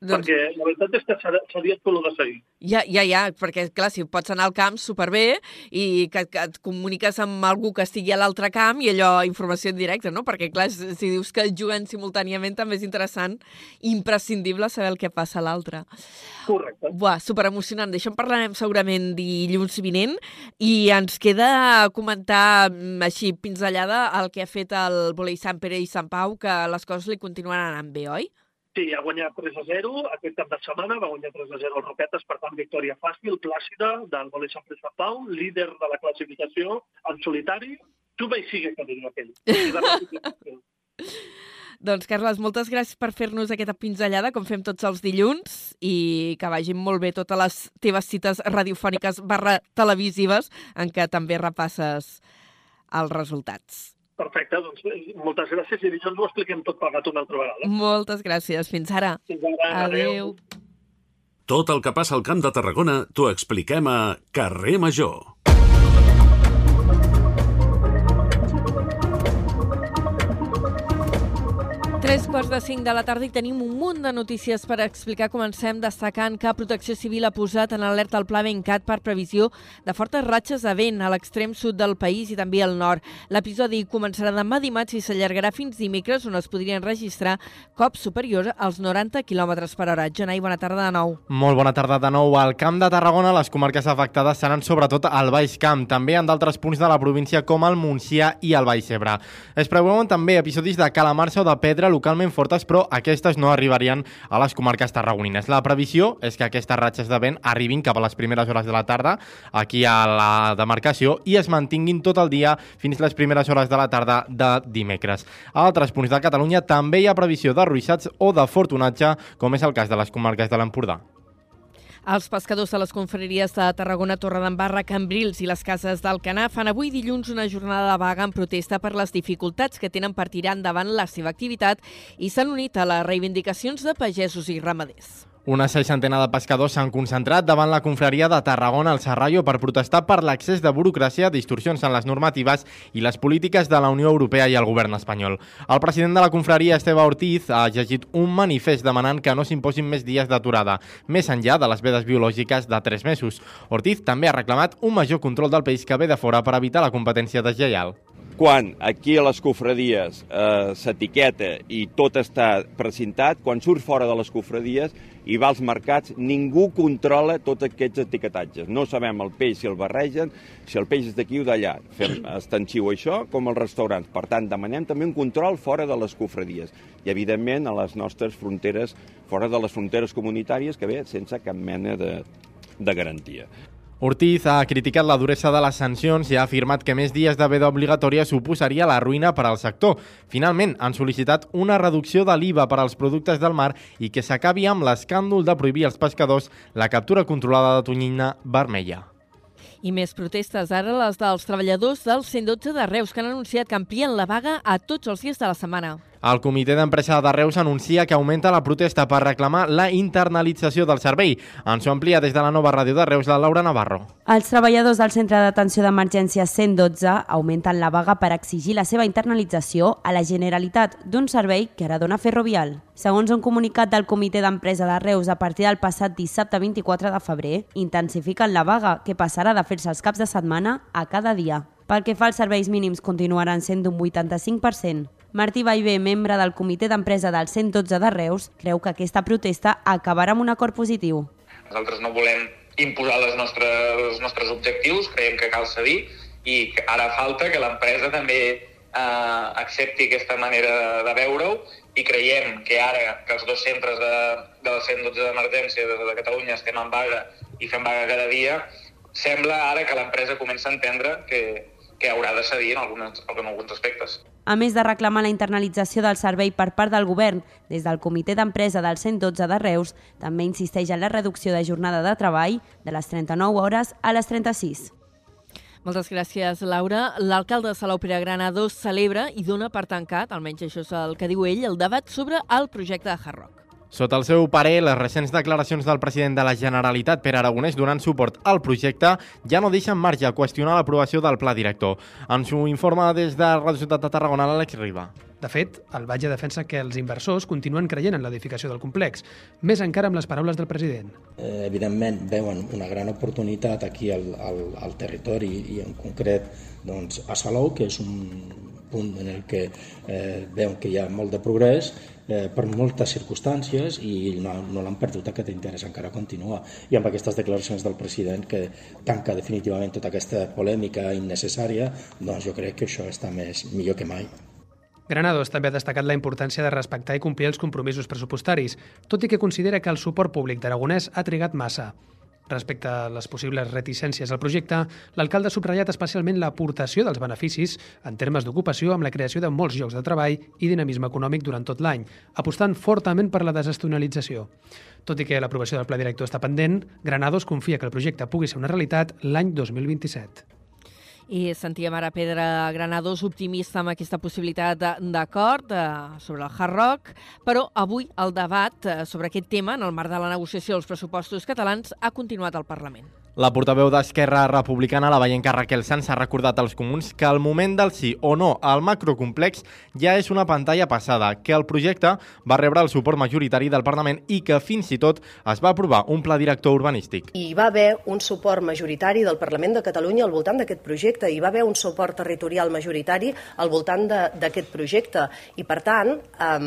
Doncs, Perquè la veritat és que ser- seria xulo de seguir. ja, ja, ja, perquè, clar, si pots anar al camp superbé i que, que et comuniques amb algú que estigui a l'altre camp i allò, informació en directe, no? Perquè, clar, si dius que juguen simultàniament també és interessant, imprescindible saber el que passa a l'altre. Correcte. Buah, superemocionant. D'això en parlarem segurament dilluns vinent i ens queda comentar mm, així pinzellada el que ha fet el volei Sant Pere i Sant Pau, que les coses li continuen anant bé, oi? Sí, ha guanyat 3 a 0 aquest cap de setmana, va guanyar 3 a 0 el Roquetes, per tant, victòria fàcil, plàcida, del Volei Sant Sant Pau, líder de la classificació en solitari, tu i sigue, que diria aquell. (laughs) De. Doncs, Carles, moltes gràcies per fer-nos aquesta pinzellada, com fem tots els dilluns, i que vagin molt bé totes les teves cites radiofòniques barra televisives en què també repasses els resultats. Perfecte, doncs eh, moltes gràcies i dilluns ho expliquem tot plegat una altra vegada. Moltes gràcies. Fins ara. Fins ara, Adéu. Tot el que passa al Camp de Tarragona t'ho expliquem a Carrer Major. Tres quarts de cinc de la tarda i tenim un munt de notícies per explicar. Comencem destacant que Protecció Civil ha posat en alerta el pla Bencat per previsió de fortes ratxes de vent a l'extrem sud del país i també al nord. L'episodi començarà demà dimarts i s'allargarà fins dimecres, on es podrien registrar cops superiors als 90 km per hora. Jonai, bona tarda de nou. Molt bona tarda de nou. Al Camp de Tarragona, les comarques afectades seran sobretot al Baix Camp, també en d'altres punts de la província com el Montsià i el Baix Ebre. Es preveuen també episodis de calamarsa o de pedra localment fortes, però aquestes no arribarien a les comarques tarragonines. La previsió és que aquestes ratxes de vent arribin cap a les primeres hores de la tarda aquí a la demarcació i es mantinguin tot el dia fins les primeres hores de la tarda de dimecres. A altres punts de Catalunya també hi ha previsió de ruixats o de fortunatge, com és el cas de les comarques de l'Empordà. Els pescadors de les confraries de Tarragona, Torredembarra, Cambrils i les cases d'Alcanar fan avui dilluns una jornada de vaga en protesta per les dificultats que tenen per tirar endavant la seva activitat i s'han unit a les reivindicacions de pagesos i ramaders. Una seixantena de pescadors s'han concentrat davant la confraria de Tarragona al Serrallo per protestar per l'accés de burocràcia, distorsions en les normatives i les polítiques de la Unió Europea i el govern espanyol. El president de la confraria, Esteve Ortiz, ha llegit un manifest demanant que no s'imposin més dies d'aturada, més enllà de les vedes biològiques de 3 mesos. Ortiz també ha reclamat un major control del peix que ve de fora per evitar la competència deslleial. quan aquí a les cofradies eh, s'etiqueta i tot està precintat, quan surt fora de les cofradies i va als mercats, ningú controla tots aquests etiquetatges. No sabem el peix si el barregen, si el peix és d'aquí o d'allà. Fem (clears throat) extensiu això com els restaurants. Per tant, demanem també un control fora de les cofradies i, evidentment, a les nostres fronteres, fora de les fronteres comunitàries, que ve sense cap mena de, de garantia. Ortiz ha criticat la duresa de les sancions i ha afirmat que més dies de veda obligatòria suposaria la ruïna per al sector. Finalment, han sol·licitat una reducció de l'IVA per als productes del mar i que s'acabi amb l'escàndol de prohibir als pescadors la captura controlada de tonyina vermella. I més protestes, ara les dels treballadors del 112 de Reus, que han anunciat que amplien la vaga a tots els dies de la setmana. El comitè d'empresa de Reus anuncia que augmenta la protesta per reclamar la internalització del servei. Ens ho amplia des de la nova ràdio de Reus, la Laura Navarro. Els treballadors del Centre d'Atenció d'Emergència 112 augmenten la vaga per exigir la seva internalització a la Generalitat d'un servei que ara dona Ferrovial. Segons un comunicat del comitè d'empresa de Reus a partir del passat dissabte 24 de febrer, intensifiquen la vaga, que passarà de fer-se els caps de setmana a cada dia. Pel que fa als serveis mínims, continuaran sent d'un 85%. Martí Vallvé, membre del comitè d'empresa del 112 de Reus, creu que aquesta protesta acabarà amb un acord positiu. Nosaltres no volem imposar les nostres, els nostres objectius, creiem que cal cedir i ara falta que l'empresa també eh, accepti aquesta manera de, de veure-ho i creiem que ara que els dos centres de, del 112 d'emergència de, de Catalunya estem en vaga i fem vaga cada dia, sembla ara que l'empresa comença a entendre que, que haurà de cedir en, algunes, en alguns aspectes. A més de reclamar la internalització del servei per part del govern, des del comitè d'empresa del 112 de Reus també insisteix en la reducció de jornada de treball de les 39 hores a les 36. Moltes gràcies, Laura. L'alcalde de Salou Pere Granados celebra i dona per tancat, almenys això és el que diu ell, el debat sobre el projecte de Hard Rock. Sota el seu parer, les recents declaracions del president de la Generalitat, Pere Aragonès, donant suport al projecte, ja no deixen marge a qüestionar l'aprovació del pla director. Ens ho informa des de Radio Ciutat de Tarragona l'Àlex Riba. De fet, el Batlle defensa que els inversors continuen creient en l'edificació del complex, més encara amb les paraules del president. Eh, evidentment, veuen una gran oportunitat aquí al, al, al territori i en concret doncs, a Salou, que és un punt en el que eh, veuen que hi ha molt de progrés, eh, per moltes circumstàncies i no, no l'han perdut aquest interès, encara continua. I amb aquestes declaracions del president que tanca definitivament tota aquesta polèmica innecessària, doncs jo crec que això està més millor que mai. Granados també ha destacat la importància de respectar i complir els compromisos pressupostaris, tot i que considera que el suport públic d'Aragonès ha trigat massa. Respecte a les possibles reticències al projecte, l'alcalde ha subratllat especialment l'aportació dels beneficis en termes d'ocupació amb la creació de molts llocs de treball i dinamisme econòmic durant tot l'any, apostant fortament per la desestonalització. Tot i que l'aprovació del pla director està pendent, Granados confia que el projecte pugui ser una realitat l'any 2027. I sentíem ara Pedra Granados optimista amb aquesta possibilitat d'acord eh, sobre el Hard Rock, però avui el debat eh, sobre aquest tema, en el marc de la negociació dels pressupostos catalans, ha continuat al Parlament. La portaveu d'Esquerra Republicana, la veienca Raquel Sanz, ha recordat als comuns que el moment del sí o no al macrocomplex ja és una pantalla passada, que el projecte va rebre el suport majoritari del Parlament i que fins i tot es va aprovar un pla director urbanístic. Hi va haver un suport majoritari del Parlament de Catalunya al voltant d'aquest projecte, hi va haver un suport territorial majoritari al voltant d'aquest projecte i, per tant, eh,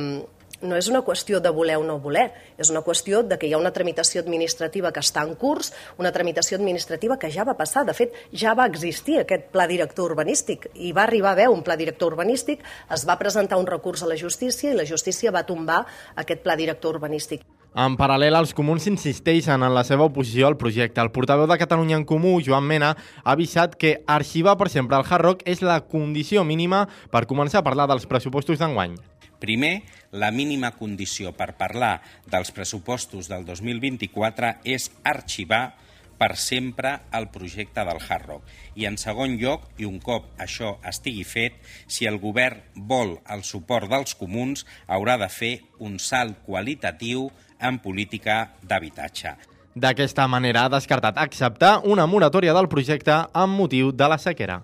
no és una qüestió de voler o no voler, és una qüestió de que hi ha una tramitació administrativa que està en curs, una tramitació administrativa que ja va passar. De fet, ja va existir aquest pla director urbanístic i va arribar a haver un pla director urbanístic, es va presentar un recurs a la justícia i la justícia va tombar aquest pla director urbanístic. En paral·lel, els comuns insisteixen en la seva oposició al projecte. El portaveu de Catalunya en Comú, Joan Mena, ha avisat que arxivar per sempre el Hard Rock és la condició mínima per començar a parlar dels pressupostos d'enguany. Primer, la mínima condició per parlar dels pressupostos del 2024 és arxivar per sempre el projecte del Hard Rock. I en segon lloc, i un cop això estigui fet, si el govern vol el suport dels comuns, haurà de fer un salt qualitatiu en política d'habitatge. D'aquesta manera ha descartat acceptar una moratòria del projecte amb motiu de la sequera.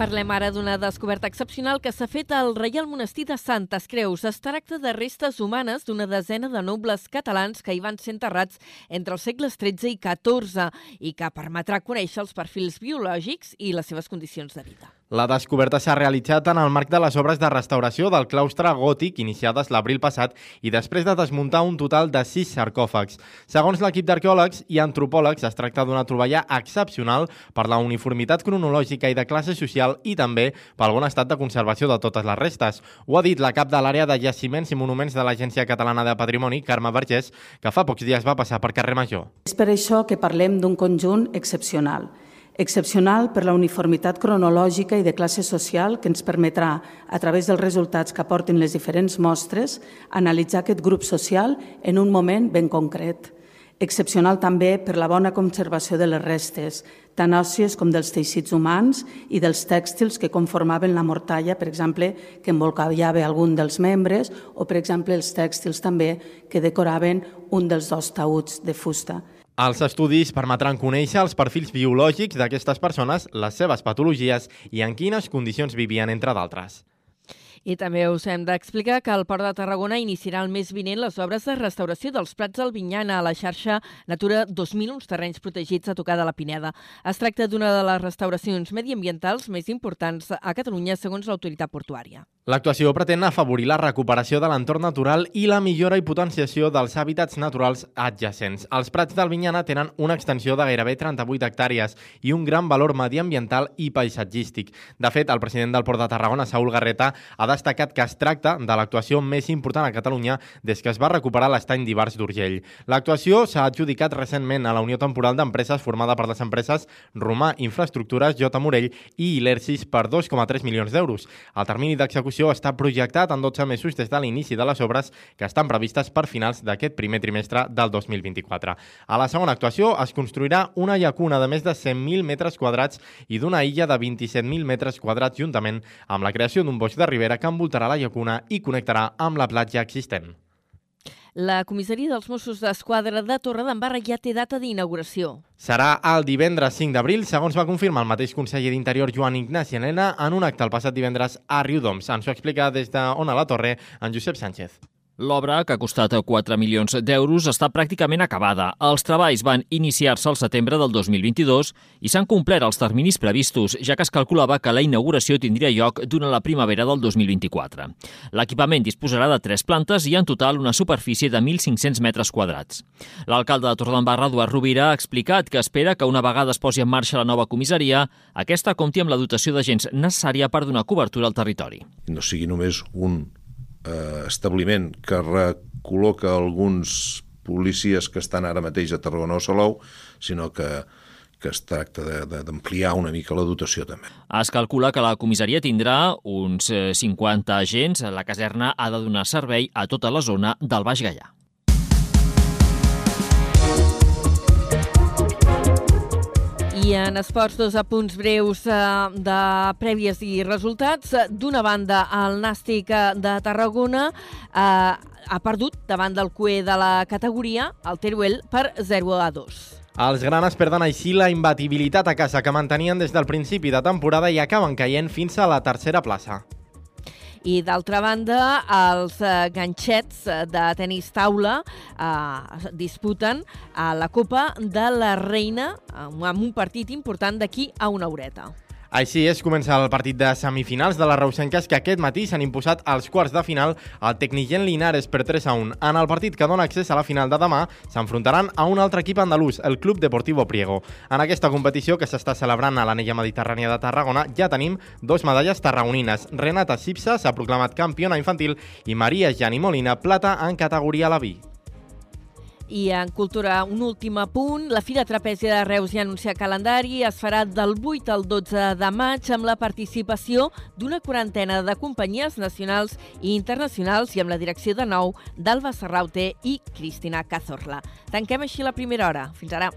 Parlem ara d'una descoberta excepcional que s'ha fet al Reial Monestir de Santes Creus. Es tracta de restes humanes d'una desena de nobles catalans que hi van ser enterrats entre els segles XIII i XIV i que permetrà conèixer els perfils biològics i les seves condicions de vida. La descoberta s'ha realitzat en el marc de les obres de restauració del claustre gòtic iniciades l'abril passat i després de desmuntar un total de sis sarcòfags. Segons l'equip d'arqueòlegs i antropòlegs, es tracta d'una troballa excepcional per la uniformitat cronològica i de classe social i també pel bon estat de conservació de totes les restes. Ho ha dit la cap de l'àrea de jaciments i monuments de l'Agència Catalana de Patrimoni, Carme Vergés, que fa pocs dies va passar per carrer Major. És per això que parlem d'un conjunt excepcional excepcional per la uniformitat cronològica i de classe social que ens permetrà, a través dels resultats que aportin les diferents mostres, analitzar aquest grup social en un moment ben concret. Excepcional també per la bona conservació de les restes, tant òssies com dels teixits humans i dels tèxtils que conformaven la mortalla, per exemple, que envolcava algun dels membres, o, per exemple, els tèxtils també que decoraven un dels dos taüts de fusta. Els estudis permetran conèixer els perfils biològics d'aquestes persones, les seves patologies i en quines condicions vivien, entre d'altres. I també us hem d'explicar que el Port de Tarragona iniciarà el mes vinent les obres de restauració dels Prats del Vinyana a la xarxa Natura 2000, uns terrenys protegits a tocar de la Pineda. Es tracta d'una de les restauracions mediambientals més importants a Catalunya, segons l'autoritat portuària. L'actuació pretén afavorir la recuperació de l'entorn natural i la millora i potenciació dels hàbitats naturals adjacents. Els Prats del Vinyana tenen una extensió de gairebé 38 hectàrees i un gran valor mediambiental i paisatgístic. De fet, el president del Port de Tarragona, Saúl Garreta, ha destacat que es tracta de l'actuació més important a Catalunya des que es va recuperar l'estany d'Ibars d'Urgell. L'actuació s'ha adjudicat recentment a la Unió Temporal d'Empreses formada per les empreses Romà Infraestructures, J. Morell i Ilersis per 2,3 milions d'euros. El termini d'execució està projectat en 12 mesos des de l'inici de les obres que estan previstes per finals d'aquest primer trimestre del 2024. A la segona actuació es construirà una llacuna de més de 100.000 metres quadrats i d'una illa de 27.000 metres quadrats juntament amb la creació d'un boix de ribera que envoltarà la llacuna i connectarà amb la platja existent. La comissaria dels Mossos d'Esquadra de Torredembarra ja té data d'inauguració. Serà el divendres 5 d'abril, segons va confirmar el mateix conseller d'Interior Joan Ignasi Helena en un acte el passat divendres a Riudoms. Ens ho explica des de a la Torre en Josep Sánchez. L'obra, que ha costat 4 milions d'euros, està pràcticament acabada. Els treballs van iniciar-se al setembre del 2022 i s'han complert els terminis previstos, ja que es calculava que la inauguració tindria lloc durant la primavera del 2024. L'equipament disposarà de tres plantes i en total una superfície de 1.500 metres quadrats. L'alcalde de Torredembarra, Eduard Rovira, ha explicat que espera que una vegada es posi en marxa la nova comissaria, aquesta compti amb la dotació d'agents necessària per donar cobertura al territori. No sigui només un eh, establiment que recol·loca alguns policies que estan ara mateix a Tarragona o Salou, sinó que que es tracta d'ampliar una mica la dotació també. Es calcula que la comissaria tindrà uns 50 eh, agents. La caserna ha de donar servei a tota la zona del Baix Gallà. En esports, dos apunts breus eh, de prèvies i resultats. D'una banda, el Nàstic eh, de Tarragona eh, ha perdut davant del cué de la categoria, el Teruel, per 0 a 2. Els granes perden així la imbatibilitat a casa que mantenien des del principi de temporada i acaben caient fins a la tercera plaça. I d'altra banda, els eh, ganxets eh, de tenis taula eh, disputen a la Copa de la Reina amb un partit important d'aquí a una horeta. Així és, comença el partit de semifinals de les Reusenques que aquest matí s'han imposat als quarts de final al Tecnigent Linares per 3 a 1. En el partit que dona accés a la final de demà s'enfrontaran a un altre equip andalús, el Club Deportivo Priego. En aquesta competició que s'està celebrant a l'anella mediterrània de Tarragona ja tenim dos medalles tarragonines. Renata Sipsa s'ha proclamat campiona infantil i Maria Jani Molina plata en categoria la vi. I en cultura, un últim apunt. La Fira Trapèzia de Reus ja anuncia calendari. Es farà del 8 al 12 de maig amb la participació d'una quarantena de companyies nacionals i internacionals i amb la direcció de nou d'Alba Serraute i Cristina Cazorla. Tanquem així la primera hora. Fins ara.